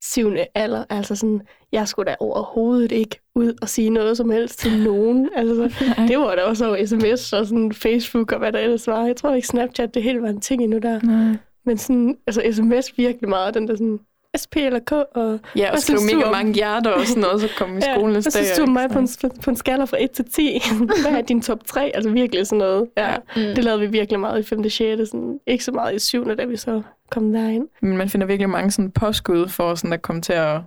Speaker 3: syvende alder, altså sådan, jeg skulle da overhovedet ikke ud og sige noget som helst til nogen. Altså, det var da også sms og sådan Facebook og hvad der ellers var. Jeg tror ikke Snapchat, det hele var en ting endnu der.
Speaker 5: Nej.
Speaker 3: Men sådan, altså sms virkelig meget, den der sådan, SP eller K. Og
Speaker 5: ja, og skrive mega mange hjerter og sådan noget, så kom i skolen ja,
Speaker 3: Hvad synes du mig på en, på en skala fra 1 til 10? Hvad er din top 3? Altså virkelig sådan noget. Ja, mm. Det lavede vi virkelig meget i 5. og 6. Sådan, ikke så meget i 7. da vi så kom derind.
Speaker 5: Men man finder virkelig mange sådan påskud for sådan at komme til at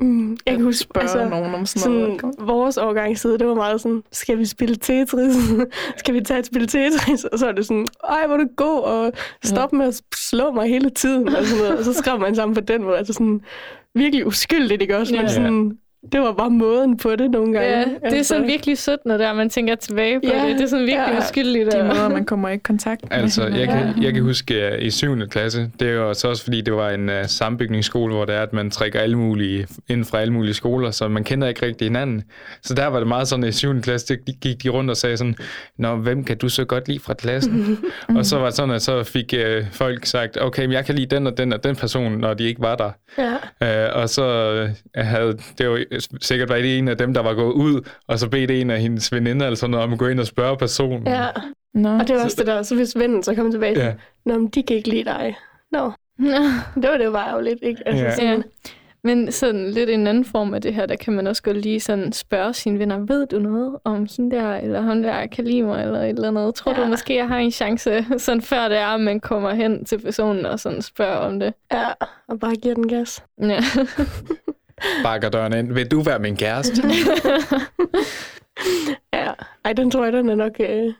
Speaker 3: Mm, jeg kan huske,
Speaker 5: spørge altså, nogen om sådan, sådan noget.
Speaker 3: Vores årgangsside, det var meget sådan, skal vi spille Tetris? skal vi tage et spil Tetris? Og så er det sådan, ej, hvor du god, og stop ja. med at slå mig hele tiden. Og, sådan noget. og så skrev man sammen på den måde, altså sådan virkelig uskyldigt, ikke også? Ja. Men sådan, det var bare måden på det nogle gange.
Speaker 2: Ja, det er altså. sådan virkelig sødt, når der man tænker tilbage på ja, det. Det er sådan virkelig ja. uskyldigt.
Speaker 5: De måder, man kommer i kontakt
Speaker 4: med. Altså, jeg kan, jeg kan huske uh, i 7. klasse, det er jo så også fordi, det var en uh, sambygningsskole, hvor det er, at man trækker alle mulige, ind fra alle mulige skoler, så man kender ikke rigtig hinanden. Så der var det meget sådan, at i 7. klasse, det gik de rundt og sagde sådan, Nå, hvem kan du så godt lide fra klassen? og så var det sådan, at så fik uh, folk sagt, okay, men jeg kan lide den og den og den person, når de ikke var der.
Speaker 3: Ja.
Speaker 4: Uh, og så uh, havde, det var sikkert var det en af dem, der var gået ud, og så bedte en af hendes veninder eller sådan noget, om at gå ind og spørge personen.
Speaker 3: Ja, Nå. og det var også det der, så hvis vennen så kom tilbage, ja. Nå, men de kan ikke lide dig. Nå. Nå. Det var det bare jo lidt, ikke? Altså,
Speaker 2: ja.
Speaker 3: sådan, ja.
Speaker 2: Men sådan lidt en anden form af det her, der kan man også godt lige sådan spørge sine venner, ved du noget om hende der, eller hun der kan lide mig, eller et eller andet. Tror ja. du måske, jeg har en chance, sådan før det er, at man kommer hen til personen og sådan spørger om det?
Speaker 3: Ja, og bare giver den gas.
Speaker 2: Ja.
Speaker 4: bakker døren ind. Vil du være min kæreste?
Speaker 3: ja, ej, den tror jeg, den er nok, øh,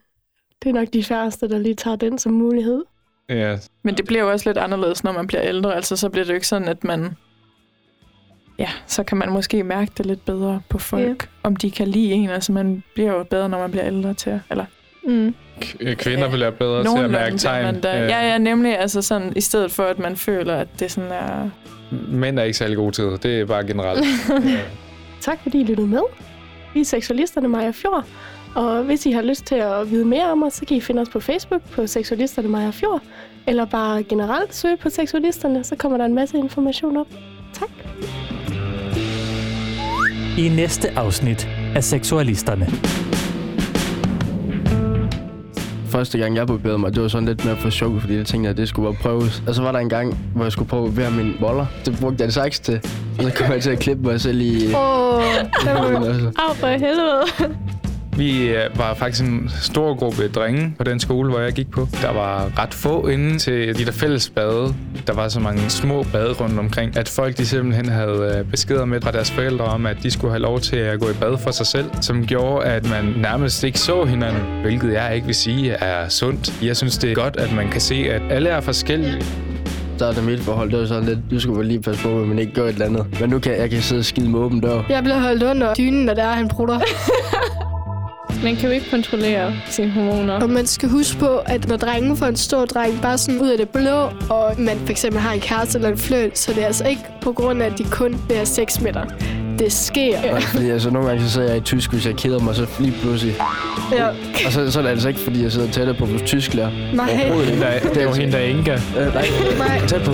Speaker 3: det er nok de færreste, der lige tager den som mulighed.
Speaker 4: Ja.
Speaker 5: Men det bliver jo også lidt anderledes, når man bliver ældre. Altså, så bliver det jo ikke sådan, at man... Ja, så kan man måske mærke det lidt bedre på folk, ja. om de kan lide en. Altså, man bliver jo bedre, når man bliver ældre til... Eller,
Speaker 2: mm.
Speaker 4: Kvinder bliver bedre til at mærke tegn.
Speaker 5: Da, ja, ja, nemlig. Altså sådan, i stedet for, at man føler, at det sådan er
Speaker 4: Mænd er ikke særlig gode til det. Det er bare generelt.
Speaker 3: tak fordi I lyttede med. Vi er seksualisterne Maja Fjord. Og hvis I har lyst til at vide mere om os, så kan I finde os på Facebook på Seksualisterne Maja Fjord. Eller bare generelt søge på Seksualisterne, så kommer der en masse information op. Tak.
Speaker 6: I næste afsnit af Seksualisterne
Speaker 7: første gang, jeg barberede mig, det var sådan lidt mere for sjov, fordi jeg tænkte, at det skulle bare prøves. Og så var der en gang, hvor jeg skulle prøve at min boller. Det brugte jeg det saks til. Og så kommer jeg til at klippe mig selv i...
Speaker 2: Åh, oh, Au, for helvede.
Speaker 4: Vi øh, var faktisk en stor gruppe drenge på den skole, hvor jeg gik på. Der var ret få inde til de der fælles bade. Der var så mange små bade rundt omkring, at folk de simpelthen havde øh, beskeder med fra deres forældre om, at de skulle have lov til at gå i bad for sig selv, som gjorde, at man nærmest ikke så hinanden, hvilket jeg ikke vil sige er sundt. Jeg synes, det er godt, at man kan se, at alle er forskellige
Speaker 7: startede mit forhold, det var sådan lidt, du skulle lige passe på, at man ikke gør et eller andet. Men nu kan jeg kan sidde og skide med åben dør.
Speaker 8: Jeg bliver holdt under dynen, når der er, han prutter.
Speaker 2: Man kan jo ikke kontrollere sine hormoner.
Speaker 8: Og man skal huske på, at når drengen får en stor dreng bare sådan ud af det blå, og man for eksempel har en kæreste eller en fløjt, så det er altså ikke på grund af, at de kun vil have 6 meter. Det sker.
Speaker 7: Ja. Fordi altså, nogle gange så sidder jeg i tysk, hvis jeg keder mig, så lige pludselig.
Speaker 8: Ja.
Speaker 7: Og så, så er det altså ikke, fordi jeg sidder tættere på vores tysklærer.
Speaker 8: Nej.
Speaker 4: Det er jo hende, der er Inga.
Speaker 7: Øh, nej, nej. Tæt på.